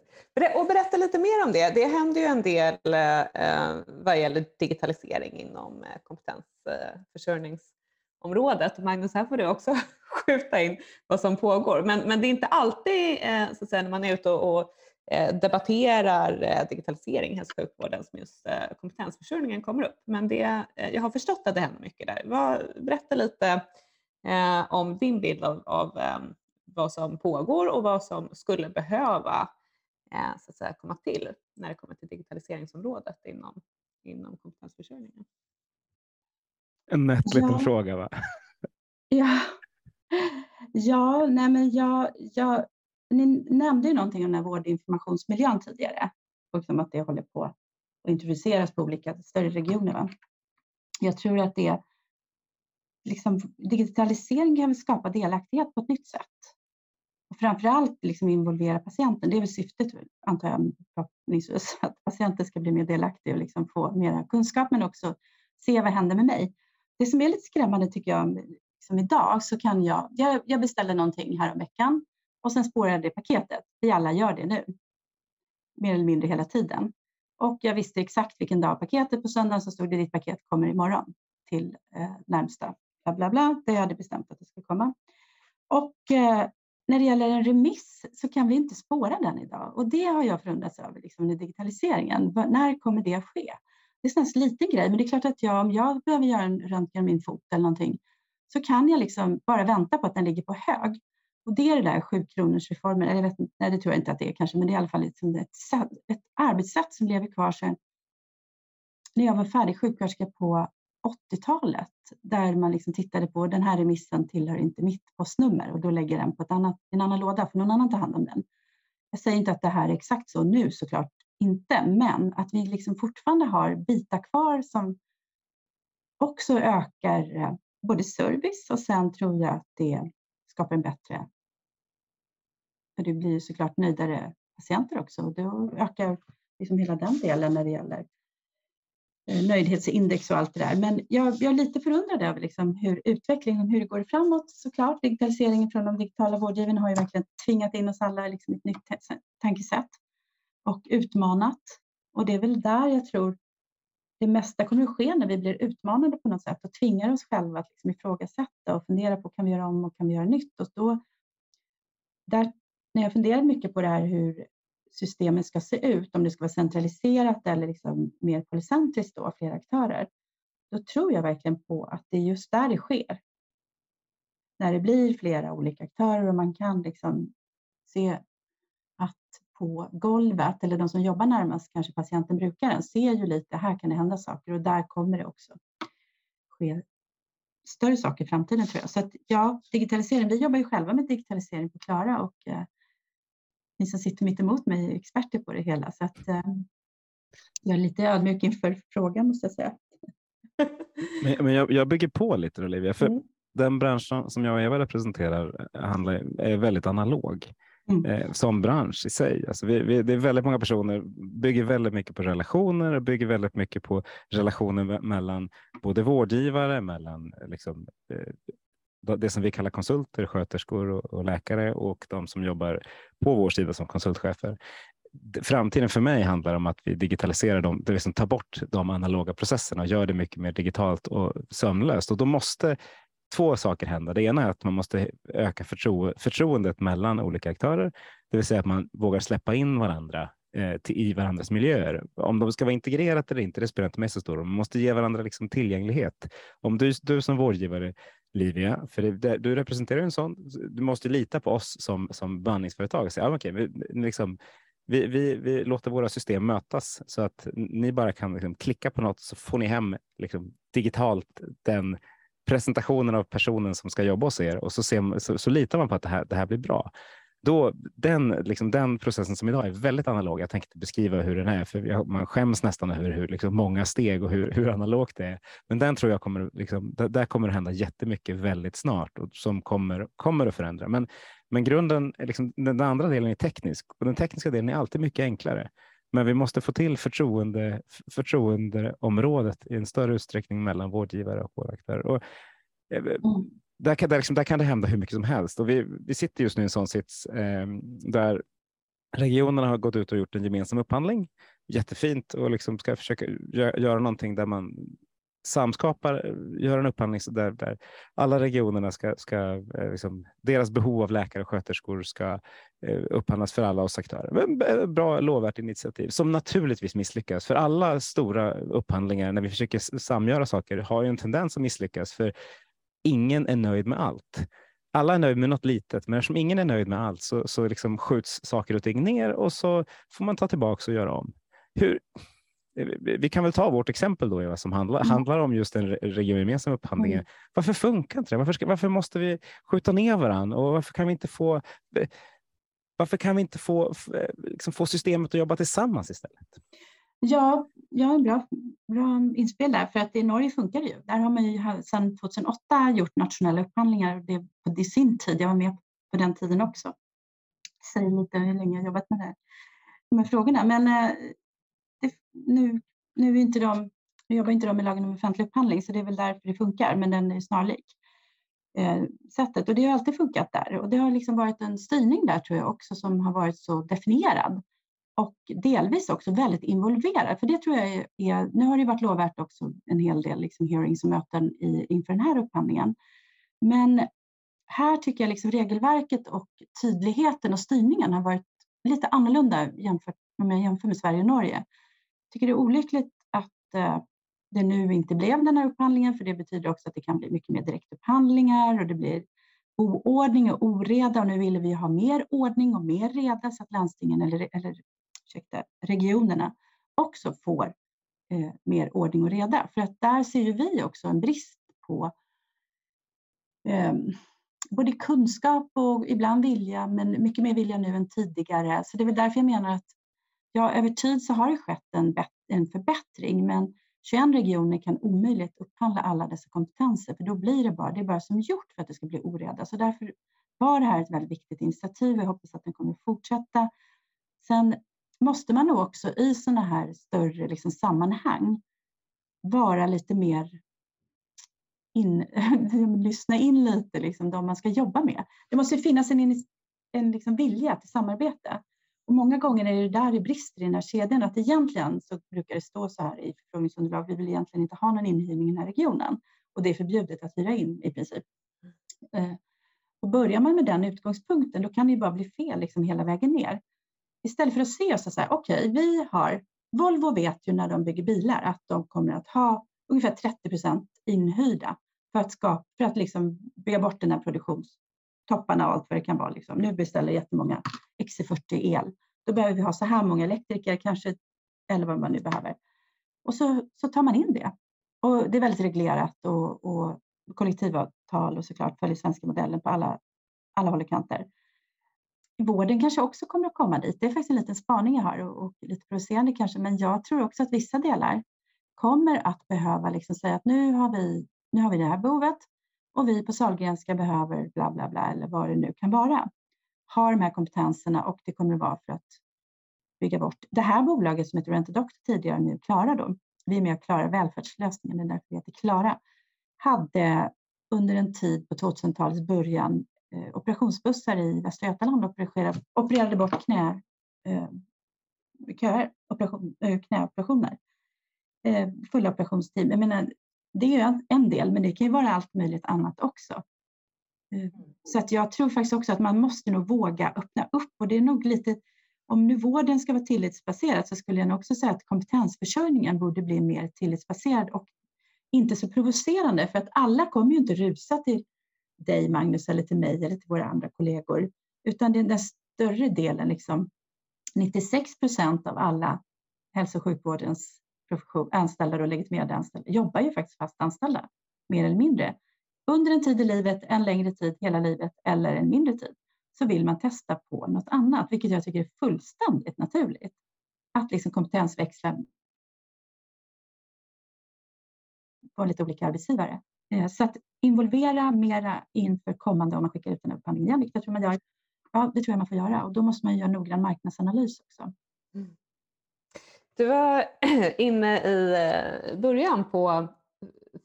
Och berätta lite mer om det. Det händer ju en del eh, eh vad gäller digitalisering inom eh, kompetensförsörjningsområdet. Magnus, här får du också [LAUGHS] skjuta in vad som pågår. Men, men det är inte alltid eh, så att säga, när man är ute och, och eh, debatterar digitalisering i hälso och sjukvården som just kompetensförsörjningen kommer upp. Men det, jag har förstått att det händer mycket där. berätta lite om din bild av, av vad som pågår och vad som skulle behöva eh, så att säga, komma till när det kommer till digitaliseringsområdet inom, inom kompetensförsörjningen. En nätt liten ja. fråga va? [LAUGHS] Ja, ja nej men jag, jag, ni nämnde ju någonting om den här vårdinformationsmiljön tidigare och liksom att det håller på att introduceras på olika större regioner. Va? Jag tror att det liksom, digitalisering kan skapa delaktighet på ett nytt sätt. Och framför allt liksom involvera patienten. Det är väl syftet, antar jag, förhoppningsvis, [LAUGHS] att patienten ska bli mer delaktig och liksom få mer kunskap, men också se vad händer med mig. Det som är lite skrämmande tycker jag, liksom idag, så kan jag, jag, jag beställde någonting här om veckan och sen spårar jag det paketet. Vi alla gör det nu, mer eller mindre hela tiden. Och jag visste exakt vilken dag paketet på söndagen så stod det ditt paket kommer imorgon till eh, närmsta bla bla bla. Det jag hade bestämt att det skulle komma. Och eh, när det gäller en remiss så kan vi inte spåra den idag och det har jag förundrats över liksom, med digitaliseringen. När kommer det att ske? Det är en liten grej, men det är klart att jag, om jag behöver göra en röntgen av min fot eller någonting så kan jag liksom bara vänta på att den ligger på hög. Och det är det där sju kronors reformen, eller vet, nej, det tror jag inte att det är kanske, men det är i alla fall liksom ett, ett arbetssätt som lever kvar sedan när jag var färdig sjuksköterska på 80-talet, där man liksom tittade på den här remissen tillhör inte mitt postnummer och då lägger den på ett annat, en annan låda för någon annan tar hand om den. Jag säger inte att det här är exakt så nu såklart inte, men att vi liksom fortfarande har bitar kvar som också ökar eh, både service och sen tror jag att det skapar en bättre... För det blir såklart nöjdare patienter också och då ökar liksom hela den delen när det gäller Eh, nöjdhetsindex och allt det där. Men jag, jag är lite förundrad över liksom hur utvecklingen, hur det går framåt såklart. Digitaliseringen från de digitala vårdgivarna har ju verkligen tvingat in oss alla liksom ett nytt tankesätt och utmanat. Och det är väl där jag tror det mesta kommer att ske när vi blir utmanade på något sätt och tvingar oss själva att liksom ifrågasätta och fundera på kan vi göra om och kan vi göra nytt? Och då, där, när jag funderar mycket på det här hur systemet ska se ut, om det ska vara centraliserat eller liksom mer polycentriskt då, flera aktörer, då tror jag verkligen på att det är just där det sker. När det blir flera olika aktörer och man kan liksom se på golvet eller de som jobbar närmast kanske patienten, brukaren, ser ju lite, här kan det hända saker och där kommer det också ske större saker i framtiden tror jag. Så att, ja, digitalisering, vi jobbar ju själva med digitalisering på Klara och eh, ni som sitter mitt emot mig är experter på det hela. Så att, eh, jag är lite ödmjuk inför frågan måste jag säga. [LAUGHS] men, men jag, jag bygger på lite Olivia, för mm. den branschen som jag och Eva representerar handlar, är väldigt analog mm. eh, som bransch i sig. Alltså vi, vi, det är väldigt många personer, bygger väldigt mycket på relationer och bygger väldigt mycket på relationer mellan både vårdgivare, mellan liksom, eh, det som vi kallar konsulter, sköterskor och, och läkare och de som jobbar på vår sida som konsultchefer framtiden för mig handlar om att vi digitaliserar dem, det vill säga tar bort de analoga processerna och gör det mycket mer digitalt och sömlöst. Och då måste två saker hända. Det ena är att man måste öka förtro förtroendet mellan olika aktörer, det vill säga att man vågar släppa in varandra eh, till, i varandras miljöer. Om de ska vara integrerat eller inte, det spelar inte mig så stor roll. Man måste ge varandra liksom tillgänglighet. Om du, du som vårdgivare Livia, för det, du representerar en sån, du måste lita på oss som, som behandlingsföretag. Ja, ah, okay, vi, liksom, vi, vi, vi, låter våra system mötas så att ni bara kan liksom, klicka på något så får ni hem liksom, digitalt den presentationen av personen som ska jobba hos er och så, ser, så, så litar man på att det här, det här blir bra. Då, den, liksom, den processen som idag är väldigt analog, jag tänkte beskriva hur den är, för jag, man skäms nästan över hur liksom, många steg och hur, hur analogt det är. Men den tror jag kommer, liksom, där, där kommer det hända jättemycket väldigt snart och som kommer, kommer att förändra. Men, men grunden, liksom, den andra delen är teknisk och den tekniska delen är alltid mycket enklare. Men vi måste få till förtroende, förtroendeområdet i en större utsträckning mellan vårdgivare och vårdaktörer. Och. Eh, mm där, kan, där, liksom, där, kan det hända hur mycket som helst. Och vi, vi sitter just nu i en sån sits eh, där regionerna har gått ut och gjort en gemensam upphandling. Jättefint och liksom ska försöka göra någonting där man samskapar, gör en upphandling där, där alla regionerna ska, ska eh, liksom, deras behov av läkare och sköterskor ska eh, upphandlas för alla oss aktörer. Eh, bra, lovvärt initiativ som naturligtvis misslyckas. För alla stora upphandlingar när vi försöker samgöra saker har ju en tendens att misslyckas för ingen är nöjd med allt. Alla är nöjda med något litet, men eftersom ingen är nöjd med allt så, så liksom skjuts saker och ting ner och så får man ta tillbaka och göra om. Hur, vi kan väl ta vårt exempel då, Eva, som handlar, mm. handlar om just den regiongemensamma upphandlingen. Mm. Varför funkar inte det? Varför, ska, varför måste vi skjuta ner varandra och varför kan vi inte få varför kan vi inte få, liksom få systemet att jobba tillsammans istället? Ja, ja bra, bra inspel där, för att i Norge funkar det ju. Där har man ju sedan 2008 gjort nationella upphandlingar. Det på sin tid, jag var med på den tiden också. Säger lite hur länge jag jobbat med det här, med frågorna. Men eh, det, nu, nu, är inte de, nu jobbar inte de med lagen om offentlig upphandling så det är väl därför det funkar, men den är snarlik eh, sättet. Och det har alltid funkat där och det har liksom varit en styrning där tror jag också som har varit så definierad och delvis också väldigt involverad. För det tror jag är, nu har det varit lovvärt också en hel del liksom hearings och möten i, inför den här upphandlingen. Men här tycker jag liksom regelverket och tydligheten och styrningen har varit lite annorlunda jämfört om jag jämför med Sverige och Norge Jag tycker det är olyckligt att eh, det nu inte blev den här upphandlingen, för det betyder också att det kan bli mycket mer direktupphandlingar och det blir oordning och oreda och nu ville vi ha mer ordning och mer reda så att landstingen eller, eller ursäkta, regionerna också får eh, mer ordning och reda. För att där ser ju vi också en brist på eh, både kunskap och ibland vilja, men mycket mer vilja nu än tidigare. Så det är väl därför jag menar att ja, över tid så har det skett en, en förbättring, men 21 regioner kan omöjligt upphandla alla dessa kompetenser, för då blir det bara, det är bara som gjort för att det ska bli oreda. Så därför var det här ett väldigt viktigt initiativ och jag hoppas att den kommer att fortsätta. Sen måste man nog också i sådana här större liksom, sammanhang vara lite mer in, [LAUGHS] lyssna in lite, liksom, de man ska jobba med. Det måste finnas en, en liksom, vilja till samarbete. Och många gånger är det där det brister i den här kedjan, att egentligen så brukar det stå så här i förfrågningsunderlag, vi vill egentligen inte ha någon inhyrning i den här regionen och det är förbjudet att hyra in i princip. Eh, och börjar man med den utgångspunkten, då kan det ju bara bli fel liksom hela vägen ner. Istället för att se så här, okej, okay, vi har, Volvo vet ju när de bygger bilar att de kommer att ha ungefär 30 procent inhyrda för att, skapa, för att liksom bygga bort den här produktionstopparna och allt vad det kan vara. Liksom. Nu beställer jättemånga XC40 el. Då behöver vi ha så här många elektriker, kanske eller vad man nu behöver. Och så, så tar man in det. Och det är väldigt reglerat och, och kollektivavtal och såklart följer svenska modellen på alla, alla håll och kanter. Vården kanske också kommer att komma dit. Det är faktiskt en liten spaning jag har och, och lite provocerande kanske, men jag tror också att vissa delar kommer att behöva liksom säga att nu har vi nu har vi det här behovet och vi på Sahlgrenska behöver bla bla bla eller vad det nu kan vara. Har de här kompetenserna och det kommer att vara för att bygga bort. Det här bolaget som heter Rent Doctor tidigare nu, Klara då, vi är med och klarar välfärdslösningen, det är därför vi heter Klara, hade under en tid på 2000-talets början operationsbussar i Västra Götaland opererade, opererade bort knä, eh, köer, operation, eh, knäoperationer. Eh, fulla operationsteam. Jag menar, det är en del, men det kan ju vara allt möjligt annat också. Eh, så att jag tror faktiskt också att man måste nog våga öppna upp och det är nog lite, om nu vården ska vara tillitsbaserad så skulle jag nog också säga att kompetensförsörjningen borde bli mer tillitsbaserad och inte så provocerande för att alla kommer ju inte rusa till dig Magnus eller till mig eller till våra andra kollegor utan det är den större delen, liksom 96 procent av alla hälso och sjukvårdens profession, anställda och legitimerade anställda jobbar ju faktiskt fast anställda, mer eller mindre. Under en tid i livet, en längre tid, hela livet eller en mindre tid så vill man testa på något annat, vilket jag tycker är fullständigt naturligt. Att liksom kompetensväxla på lite olika arbetsgivare. Eh, så att involvera mera inför kommande om man skickar ut en upphandling igen, vilket jag tror man gör. Ja, det tror jag man får göra och då måste man göra noggrann marknadsanalys också. Mm. Du var [CLEARS THROAT] inne i eh, början på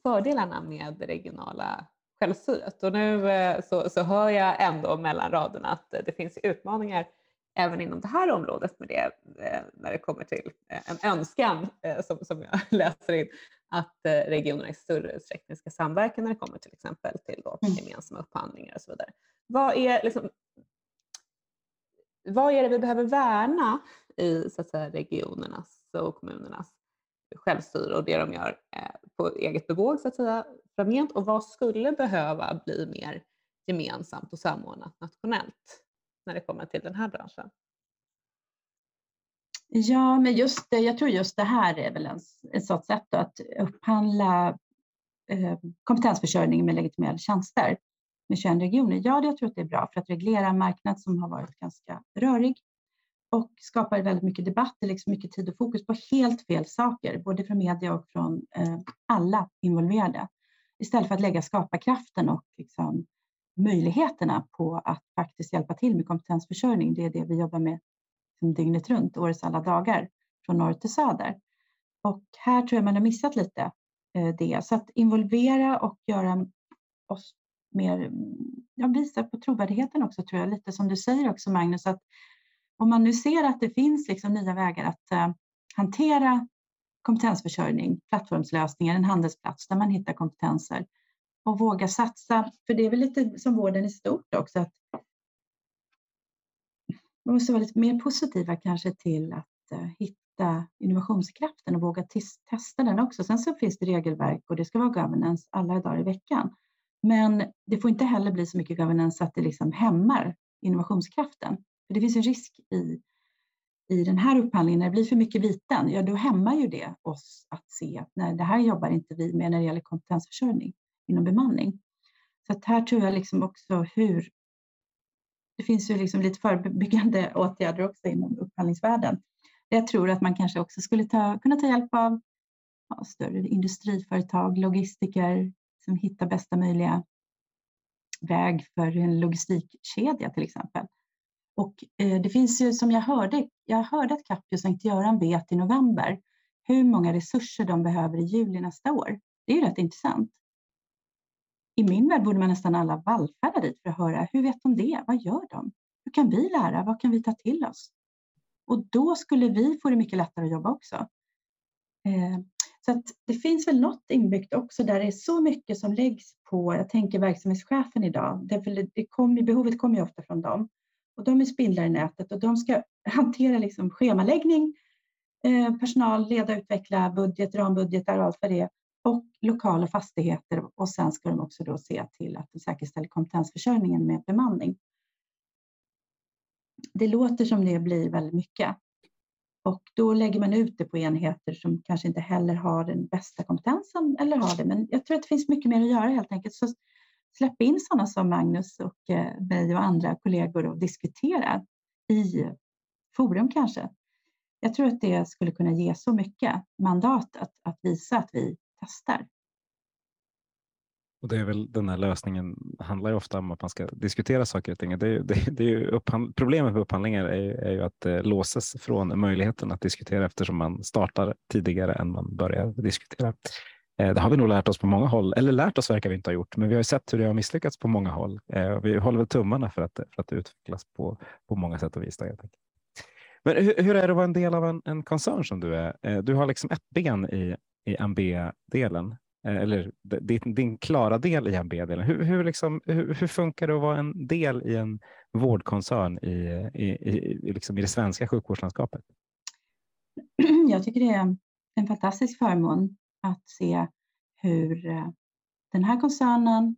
fördelarna med det regionala självstyret och nu eh, så, så hör jag ändå mellan raderna att det finns utmaningar även inom det här området med det när det kommer till en önskan som, som jag [LAUGHS] läser in att regionerna i större utsträckning ska samverka när det kommer till exempel till då mm. gemensamma upphandlingar och så vidare. Vad är, liksom, vad är det vi behöver värna i så att säga, regionernas och kommunernas självstyre och det de gör eh, på eget bevåg så att säga framgent och vad skulle behöva bli mer gemensamt och samordnat nationellt när det kommer till den här branschen? Ja, men just det, jag tror just det här är väl en, ett sådant sätt att upphandla eh, kompetensförsörjning med legitimerade tjänster med 21 regioner. Ja, jag tror att det är bra för att reglera en marknad som har varit ganska rörig och skapar väldigt mycket debatt, liksom mycket tid och fokus på helt fel saker, både från media och från eh, alla involverade. Istället för att lägga skaparkraften och liksom, möjligheterna på att faktiskt hjälpa till med kompetensförsörjning. Det är det vi jobbar med liksom, dygnet runt, årets alla dagar, från norr till söder. Och här tror jag man har missat lite eh, det. Så att involvera och göra oss mer, ja, visa på trovärdigheten också tror jag, lite som du säger också Magnus, att om man nu ser att det finns liksom nya vägar att eh, hantera kompetensförsörjning, plattformslösningar, en handelsplats där man hittar kompetenser och våga satsa. För det är väl lite som vården i stort också, att man måste vara lite mer positiva kanske till att eh, hitta innovationskraften och våga testa den också. Sen så finns det regelverk och det ska vara governance alla dagar i veckan. Men det får inte heller bli så mycket governance att det liksom hämmar innovationskraften. För det finns en risk i, i den här upphandlingen, när det blir för mycket viten, ja då hämmar ju det oss att se att nej, det här jobbar inte vi med när det gäller kompetensförsörjning inom bemanning. Så att här tror jag liksom också hur det finns ju liksom lite förebyggande [LAUGHS] åtgärder också inom upphandlingsvärlden. Jag tror att man kanske också skulle ta, kunna ta hjälp av ja, större industriföretag, logistiker som hittar bästa möjliga väg för en logistikkedja till exempel. Och eh, det finns ju som jag hörde, jag hörde att Capio Sankt Göran vet i november hur många resurser de behöver i juli nästa år. Det är ju rätt intressant. I min värld borde man nästan alla vallfärda dit för att höra hur vet de det? Vad gör de? Hur kan vi lära? Vad kan vi ta till oss? Och då skulle vi få det mycket lättare att jobba också. Eh, så att det finns väl något inbyggt också där det är så mycket som läggs på, jag tänker verksamhetschefen idag, det, det kom, behovet kommer ju ofta från dem. Och de är spindlar i nätet och de ska [LAUGHS] hantera liksom schemaläggning, eh, personal, leda, utveckla budget, rambudgetar och allt för det är lokala fastigheter och sen ska de också då se till att de säkerställer kompetensförsörjningen med bemanning. Det låter som det blir väldigt mycket och då lägger man ut det på enheter som kanske inte heller har den bästa kompetensen eller har det. Men jag tror att det finns mycket mer att göra helt enkelt. Så släpp in sådana som Magnus och eh, mig och andra kollegor och diskutera i forum kanske. Jag tror att det skulle kunna ge så mycket mandat att, att visa att vi testar. Och det är väl den här lösningen handlar ju ofta om att man ska diskutera saker och ting. Det är, [LAUGHS] det, det är ju problemet med upphandlingar är, är ju att det låses från möjligheten att diskutera eftersom man startar tidigare än man börjar diskutera. Eh, det har vi nog lärt oss på många håll, eller lärt oss verkar vi inte ha gjort, men vi har ju sett hur det har misslyckats på många håll. Eh, vi håller väl tummarna för att, för att det utvecklas på, på många sätt och vis. Men hur, hur, är det att vara en del av en, en koncern som du är? Du har liksom ett ben i, i MB-delen, eh, eller din, din klara del i MB-delen. Hur, hur, liksom, hur, hur, funkar det att vara en del i en vårdkoncern i, i, i, liksom i det svenska sjukvårdslandskapet? [CLEARS THROAT] Jag tycker det är en fantastisk förmån att se hur eh, den här koncernen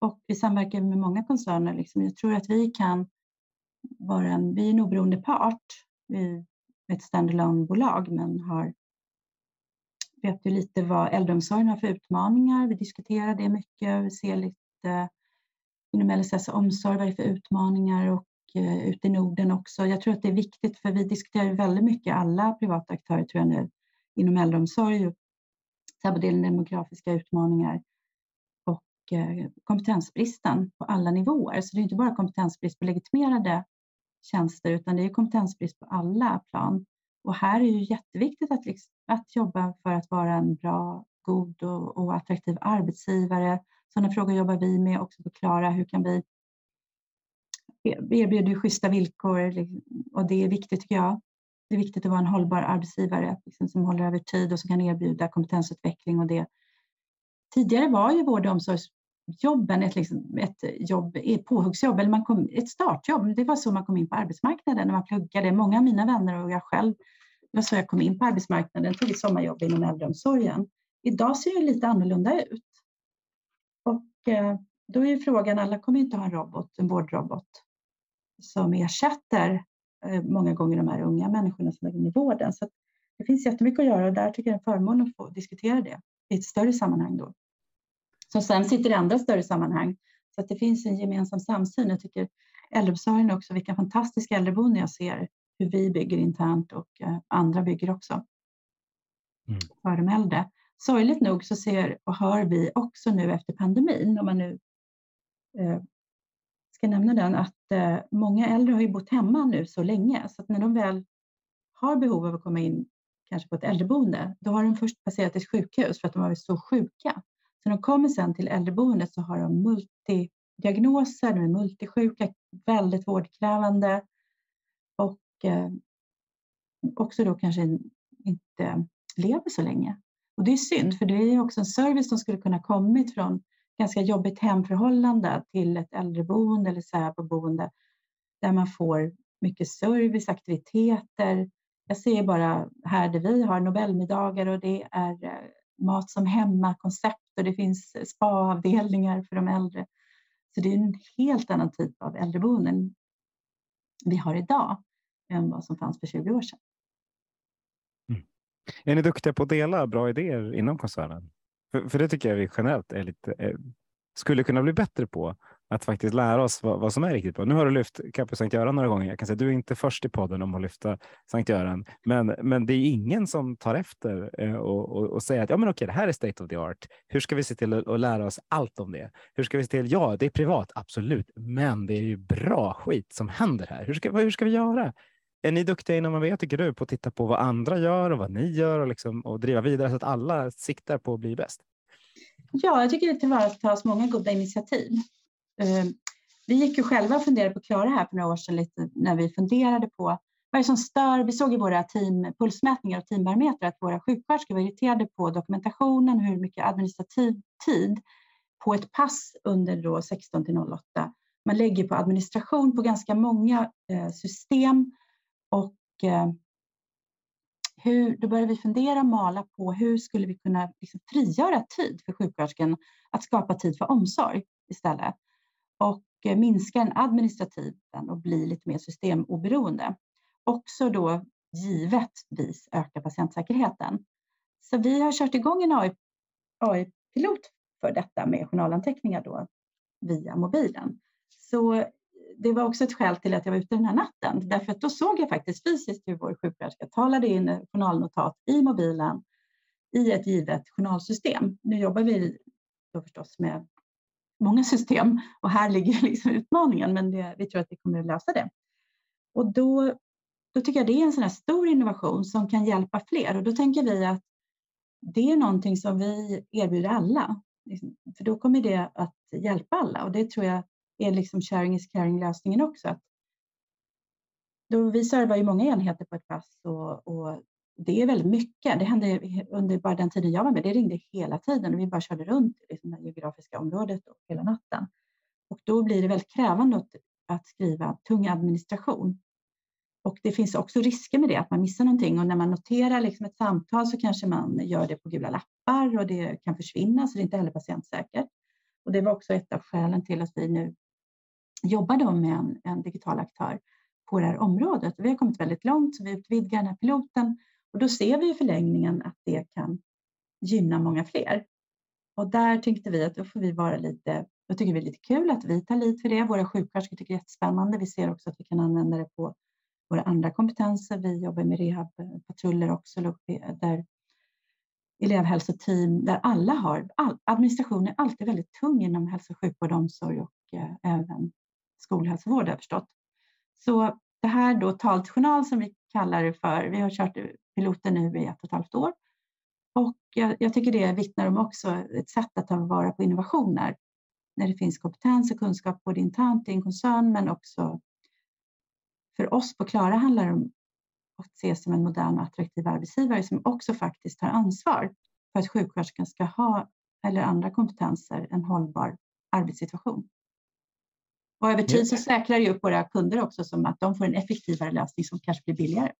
och vi samverkar med många koncerner. Liksom. Jag tror att vi kan vara en, vi är en oberoende part. Vi är ett standalone-bolag men har, vet ju lite vad äldreomsorgen har för utmaningar. Vi diskuterar det mycket. Vi ser lite inom LSS omsorg vad det är för utmaningar och eh, ute i Norden också. Jag tror att det är viktigt för vi diskuterar väldigt mycket alla privata aktörer tror jag nu inom äldreomsorg både demografiska utmaningar och eh, kompetensbristen på alla nivåer. Så det är inte bara kompetensbrist på legitimerade tjänster utan det är kompetensbrist på alla plan. Och här är det jätteviktigt att, liksom, att jobba för att vara en bra, god och, och attraktiv arbetsgivare. Sådana frågor jobbar vi med också Klara, hur kan vi e-, erbjuda schyssta villkor liksom. och det är viktigt tycker jag det är viktigt att vara en hållbar arbetsgivare liksom, som håller över tid och som kan erbjuda kompetensutveckling och det. Tidigare var ju vård och omsorgs jobben, ett, liksom, ett jobb, ett påhuggsjobb, eller man kom, ett startjobb. Det var så man kom in på arbetsmarknaden när man pluggade. Många av mina vänner och jag själv, det var så jag kom in på arbetsmarknaden, tog ett sommarjobb inom äldreomsorgen. Idag ser det lite annorlunda ut. Och eh, då är frågan, alla kommer inte ha en robot, en vårdrobot som ersätter Eh, många gånger de här unga människorna som är inne i vården. Så det finns jättemycket att göra och där tycker jag det är en förmån att få diskutera det i ett större sammanhang då. Som sen sitter i andra större sammanhang. Så att det finns en gemensam samsyn. Jag tycker äldreomsorgen också, vilka fantastiska äldreboenden jag ser hur vi bygger internt och eh, andra bygger också mm. för de äldre. Sorgligt nog så ser och hör vi också nu efter pandemin, om man nu eh, ska nämna den, att eh, många äldre har ju bott hemma nu så länge så att när de väl har behov av att komma in kanske på ett äldreboende, då har de först passerat ett sjukhus för att de har varit så sjuka. Så när de kommer sen till äldreboendet så har de multidiagnoser, de är multisjuka, väldigt vårdkrävande och eh, också då kanske inte lever så länge. Och det är synd, för det är också en service som skulle kunna kommit från ganska jobbigt hemförhållande till ett äldreboende eller särboende där man får mycket service, aktiviteter, Jag ser bara här där vi har Nobelmiddagar och det är eh, mat som hemma-koncept och det finns spaavdelningar för de äldre. Så det är en helt annan typ av äldreboenden vi har idag än vad som fanns för 20 år sedan. Mm. Är ni duktiga på att dela bra idéer inom koncernen? För, för det tycker jag vi generellt är lite, eh, skulle kunna bli bättre på att faktiskt lära oss vad, vad, som är riktigt bra. Nu har du lyft Campus Sankt Göran några gånger. Jag kan säga du är inte först i podden om att lyfta Sankt Göran, men, men det är ingen som tar efter eh, och, och, och, säger att ja, men okej, det här är state of the art. Hur ska vi se till att, lära oss allt om det? Hur ska vi se till? Ja, det är privat, absolut, men det är ju bra skit som händer här. Hur ska, hur ska vi göra? Är ni duktiga inom AV, tycker du, på att titta på vad andra gör och vad ni gör och, liksom, och driva vidare så att alla siktar på att bli bäst? Ja, jag tycker det tillvaratas många goda initiativ. Eh, vi gick ju själva och funderade på klara här för några år sedan lite när vi funderade på vad är det som stör? Vi såg i våra team, pulsmätningar och teambarometrar att våra sjuksköterskor var irriterade på dokumentationen, hur mycket administrativ tid på ett pass under då 16 till 08 man lägger på administration på ganska många eh, system och eh, hur, då började vi fundera och mala på hur skulle vi kunna liksom frigöra tid för sjuksköterskan att skapa tid för omsorg istället och eh, minska den administrativa och bli lite mer systemoberoende. Också då givetvis öka patientsäkerheten. Så vi har kört igång en AI-pilot för detta med journalanteckningar då via mobilen. Så eh, det var också ett skäl till att jag var ute den här natten, därför att då såg jag faktiskt fysiskt hur vår sjuksköterska talade in journalnotat i mobilen i ett givet journalsystem. Nu jobbar vi då förstås med många system och här ligger [LAUGHS] liksom utmaningen, men det, vi tror att vi kommer att lösa det. Och då, då tycker jag det är en sån här stor innovation som kan hjälpa fler och då tänker vi att det är någonting som vi erbjuder alla, liksom, för då kommer det att hjälpa alla och det tror jag är liksom sharing is caring-lösningen också. Att då vi servar ju många enheter på ett pass och, och det är väldigt mycket. Det hände under bara den tiden jag var med. Det ringde hela tiden och vi bara körde runt i liksom det geografiska området och hela natten. Och då blir det väldigt krävande att, att skriva tung administration. Och det finns också risker med det, att man missar någonting och när man noterar liksom ett samtal så kanske man gör det på gula lappar och det kan försvinna så det är inte heller patientsäkert. Och det var också ett av skälen till att vi nu jobbar med en, en digital aktör på det här området. Vi har kommit väldigt långt, så vi utvidgar den här piloten och då ser vi i förlängningen att det kan gynna många fler. Och där tänkte vi att då får vi vara lite, då tycker vi är lite kul att vi tar lite för det. Våra sjuksköterskor tycker det är jättespännande. Vi ser också att vi kan använda det på våra andra kompetenser. Vi jobbar med rehabpatruller också, där elevhälsoteam, där alla har, all, administration är alltid väldigt tung inom hälso och sjukvård, omsorg och eh, även skolhälsovård har jag förstått. Så det här då talet journal som vi kallar det för, vi har kört piloten nu i ett och ett halvt år. Och jag, jag tycker det vittnar om också ett sätt att ta vara på innovationer. När det finns kompetens och kunskap både internt i en koncern men också för oss på Klara handlar det om att ses som en modern och attraktiv arbetsgivare som också faktiskt tar ansvar för att sjuksköterskan ska ha eller andra kompetenser en hållbar arbetssituation. Och över tid så säkrar ju upp våra kunder också som att de får en effektivare lösning som kanske blir billigare.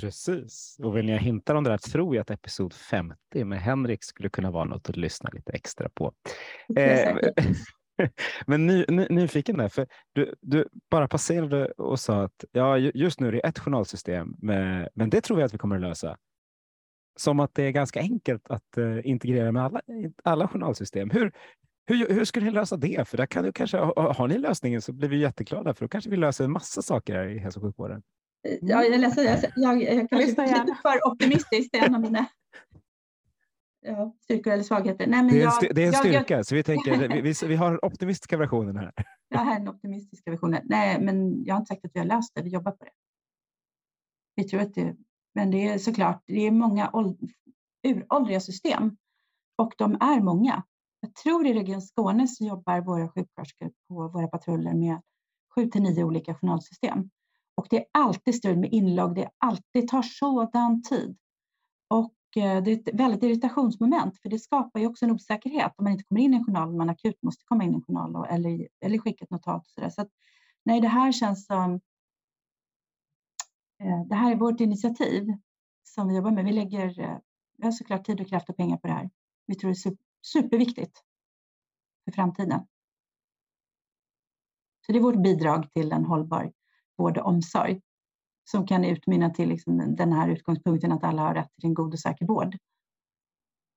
Precis. Och vill ni hinta om det där tror jag att episod 50 med Henrik skulle kunna vara något att lyssna lite extra på. Eh, [LAUGHS] men ny, ny, nyfiken där, för du, du bara passerade och sa att ja, just nu är det ett journalsystem, med, men det tror vi att vi kommer att lösa. Som att det är ganska enkelt att uh, integrera med alla, alla journalsystem. Hur, hur, hur ska ni lösa det? För där kan du kanske, har ni lösningen så blir vi jätteglada för då kanske vi löser en massa saker här i hälso och sjukvården. Ja, jag, läser, jag, jag, jag kanske är lite för optimistisk. Det är en av mina ja, styrkor eller svagheter. Nej, men det, är en, jag, det är en styrka, jag, så vi, tänker, vi, vi, vi har optimistiska versionen här. Jag har den optimistiska versionen. Nej, men jag har inte sagt att vi har löst det. Vi jobbar på det. Vi tror att det, men det är såklart, det är många uråldriga system och de är många. Jag tror i Region Skåne så jobbar våra sjuksköterskor på våra patruller med sju till nio olika journalsystem. Och det är alltid strul med inlogg, det, alltid, tar sådan tid. Och eh, det är ett väldigt irritationsmoment, för det skapar ju också en osäkerhet om man inte kommer in i en journal, man akut måste komma in i en journal eller, eller skicka ett notat. Och så där. så att, nej, det här känns som eh, det här är vårt initiativ som vi jobbar med. Vi lägger eh, vi har såklart tid och kraft och pengar på det här. Vi tror det är superviktigt för framtiden. Så det är vårt bidrag till en hållbar vård och omsorg som kan utmynna till liksom den här utgångspunkten att alla har rätt till en god och säker vård.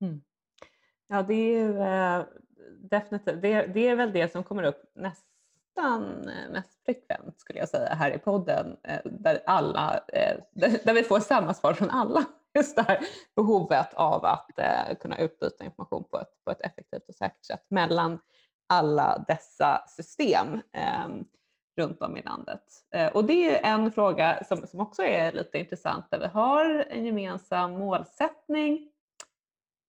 Mm. Ja, det är ju äh, definitivt, det, det, är väl det som kommer upp nästan eh, mest frekvent skulle jag säga här i podden, äh, där, alla, äh, där, där, vi får samma svar från alla. Just det här behovet av att eh, kunna utbyta information på ett, på ett effektivt och säkert sätt mellan alla dessa system eh, runt om i landet. Eh, och det är en fråga som, som också är lite intressant där vi har en gemensam målsättning.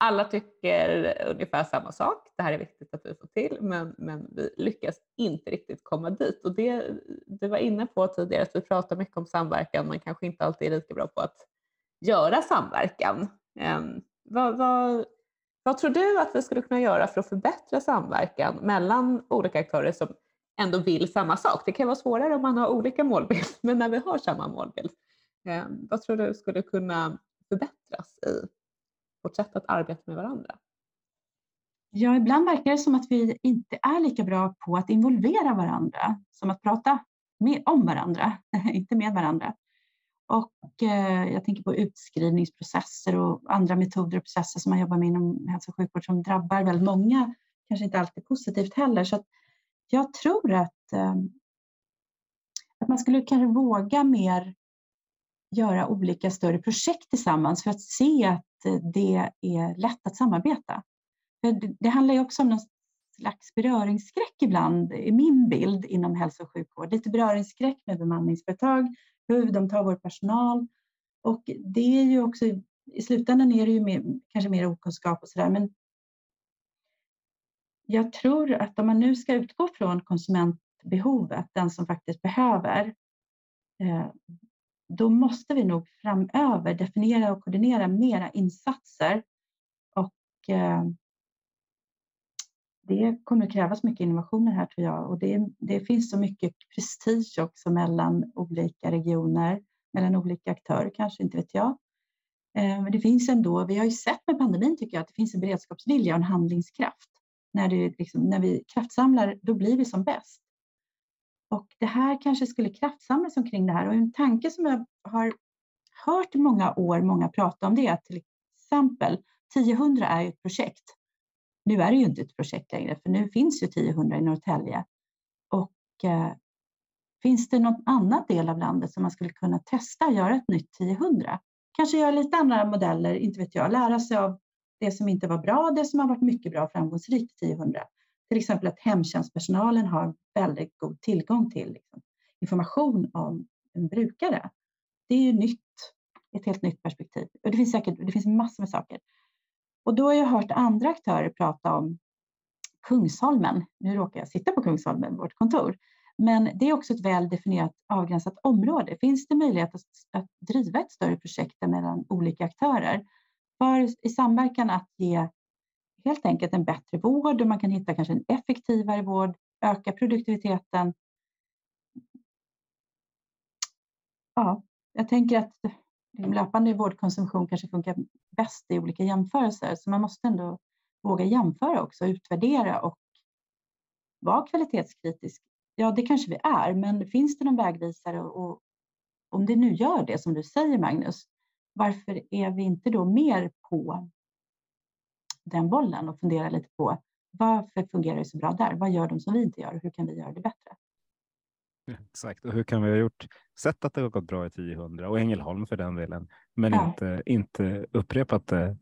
Alla tycker ungefär samma sak. Det här är viktigt att vi får till, men, men vi lyckas inte riktigt komma dit. Och det du var inne på tidigare, att vi pratar mycket om samverkan, men kanske inte alltid är lika bra på att göra samverkan. Ehm, vad, vad, vad tror du att vi skulle kunna göra för att förbättra samverkan mellan olika aktörer som ändå vill samma sak? Det kan vara svårare om man har olika målbild, men när vi har samma målbild, ehm, vad tror du skulle kunna förbättras i vårt sätt att arbeta med varandra? Ja, ibland verkar det som att vi inte är lika bra på att involvera varandra som att prata med, om varandra, [LAUGHS] inte med varandra. Och eh, jag tänker på utskrivningsprocesser och andra metoder och processer som man jobbar med inom hälso och sjukvård som drabbar väldigt många, kanske inte alltid positivt heller. Så jag tror att, eh, att man skulle kanske våga mer göra olika större projekt tillsammans för att se att eh, det är lätt att samarbeta. För det, det handlar ju också om någon slags beröringsskräck ibland, i min bild inom hälso och sjukvård. Lite beröringsskräck med bemanningsföretag, hur de tar vår personal. Och det är ju också, i slutändan är det ju mer, kanske mer okunskap och sådär, men jag tror att om man nu ska utgå från konsumentbehovet, den som faktiskt behöver, eh, då måste vi nog framöver definiera och koordinera mera insatser och eh, det kommer att krävas mycket innovationer här tror jag och det, det finns så mycket prestige också mellan olika regioner, mellan olika aktörer kanske, inte vet jag. Eh, men det finns ändå, vi har ju sett med pandemin tycker jag att det finns en beredskapsvilja och en handlingskraft. När, det liksom, när vi kraftsamlar, då blir vi som bäst. Och det här kanske skulle kraftsamlas omkring det här och en tanke som jag har hört i många år många prata om det är att till exempel 1000 är ju ett projekt nu är det ju inte ett projekt längre, för nu finns ju 1000 i Norrtälje. Och eh, finns det någon annan del av landet som man skulle kunna testa att göra ett nytt 1000? Kanske göra lite andra modeller, inte vet jag, lära sig av det som inte var bra, det som har varit mycket bra och framgångsrikt 1000. Till exempel att hemtjänstpersonalen har väldigt god tillgång till liksom, information om en brukare. Det är ju nytt, ett helt nytt perspektiv. Och det finns säkert det finns massor med saker. Och då har jag hört andra aktörer prata om Kungsholmen. Nu råkar jag sitta på Kungsholmen, vårt kontor. Men det är också ett väl definierat avgränsat område. Finns det möjlighet att, att driva ett större projekt mellan olika aktörer för i samverkan att ge helt enkelt en bättre vård och man kan hitta kanske en effektivare vård, öka produktiviteten. Ja, jag tänker att löpande vårdkonsumtion kanske funkar bäst i olika jämförelser. Så man måste ändå våga jämföra också, utvärdera och vara kvalitetskritisk. Ja, det kanske vi är, men finns det någon vägvisare och om det nu gör det som du säger Magnus, varför är vi inte då mer på den bollen och funderar lite på varför fungerar det så bra där? Vad gör de som vi inte gör hur kan vi göra det bättre? [LAUGHS] Exakt, och hur kan vi ha gjort? Sett att det har gått bra i 1000 och Ängelholm för den delen, men ja. inte, inte upprepat det.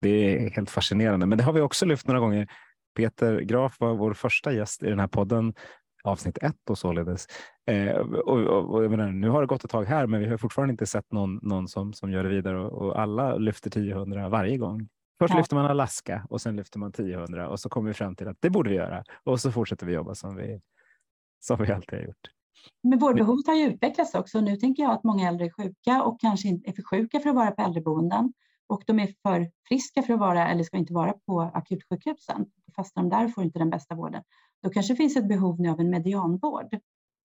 Det är helt fascinerande, men det har vi också lyft några gånger. Peter Graf var vår första gäst i den här podden, avsnitt ett och således. Eh, och, och, och menar, nu har det gått ett tag här, men vi har fortfarande inte sett någon, någon som, som gör det vidare och, och alla lyfter 1000 varje gång. Först ja. lyfter man Alaska och sen lyfter man 1000 och så kommer vi fram till att det borde vi göra och så fortsätter vi jobba som vi, som vi alltid har gjort. Men vårdbehovet har ju utvecklats också. Nu tänker jag att många äldre är sjuka och kanske är för sjuka för att vara på äldreboenden och de är för friska för att vara eller ska inte vara på akutsjukhusen. Fastnar de där får inte den bästa vården. Då kanske finns ett behov nu av en medianvård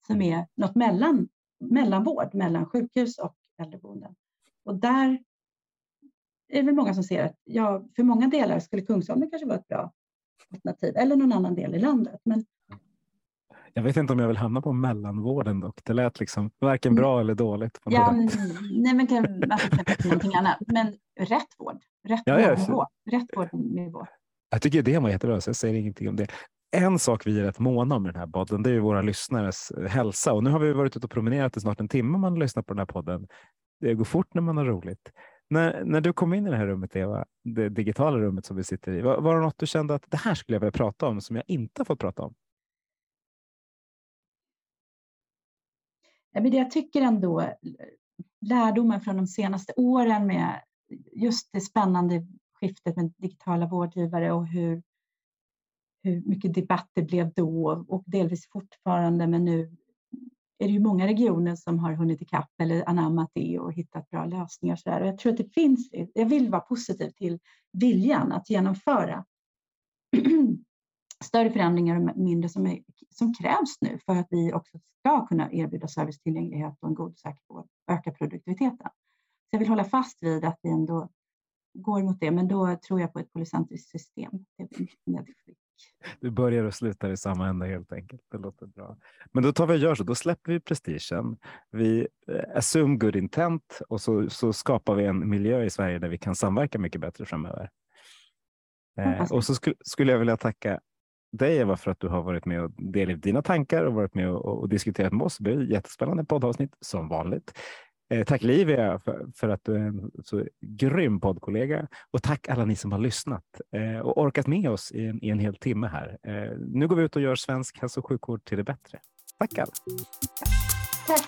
som är något mellan mellanvård mellan sjukhus och äldreboenden. Och där är det väl många som ser att ja, för många delar skulle Kungsholmen kanske vara ett bra alternativ eller någon annan del i landet. Men jag vet inte om jag vill hamna på mellanvården dock. Det lät liksom varken Mm. bra eller dåligt. Ja, nej, men kan, kan det någonting annat. Men rätt vård, rätt Ja, ja, vårdnivå. Rätt vårdnivå. Jag tycker idén var jättebra, så jag säger ingenting om det. En sak vi är rätt måna om i den här podden, det är ju våra lyssnares eh, hälsa. Och nu har vi varit ute och promenerat i snart en timme man lyssnar på den här podden. Det går fort när man har roligt. När, när du kom in i det här rummet, Eva, det digitala rummet som vi sitter i, var, var det något du kände att det här skulle jag vilja prata om som jag inte har fått prata om? Men det jag tycker ändå, eh, lärdomen från de senaste åren med just det spännande skiftet med digitala vårdgivare och hur, hur mycket debatt det blev då och delvis fortfarande, men nu är det ju många regioner som har hunnit ikapp eller anammat det och hittat bra lösningar. Så där. Och jag tror att det finns, jag vill vara positiv till viljan att genomföra [CLEARS THROAT] större förändringar och mindre som, är, som krävs nu för att vi också ska kunna erbjuda servicetillgänglighet och en god och säker vård och öka produktiviteten. Så jag vill hålla fast vid att vi ändå går mot det, men då tror jag på ett polycentriskt system. Du börjar och slutar i samma ände helt enkelt. Det låter bra. Men då tar vi och gör så. Då släpper vi prestigen. Vi eh, assume good intent och så, så skapar vi en miljö i Sverige där vi kan samverka mycket bättre framöver. Eh, och så skulle, skulle jag vilja tacka dig Eva för att du har varit med och delat dina tankar och varit med och, och diskuterat med oss. Det blir jättespännande poddavsnitt som vanligt. Eh, tack Livia för, för att du är en så grym poddkollega och tack alla ni som har lyssnat eh, och orkat med oss i en, i en hel timme här. Eh, nu går vi ut och gör svensk hälso och sjukvård till det bättre. Tack alla! Tack!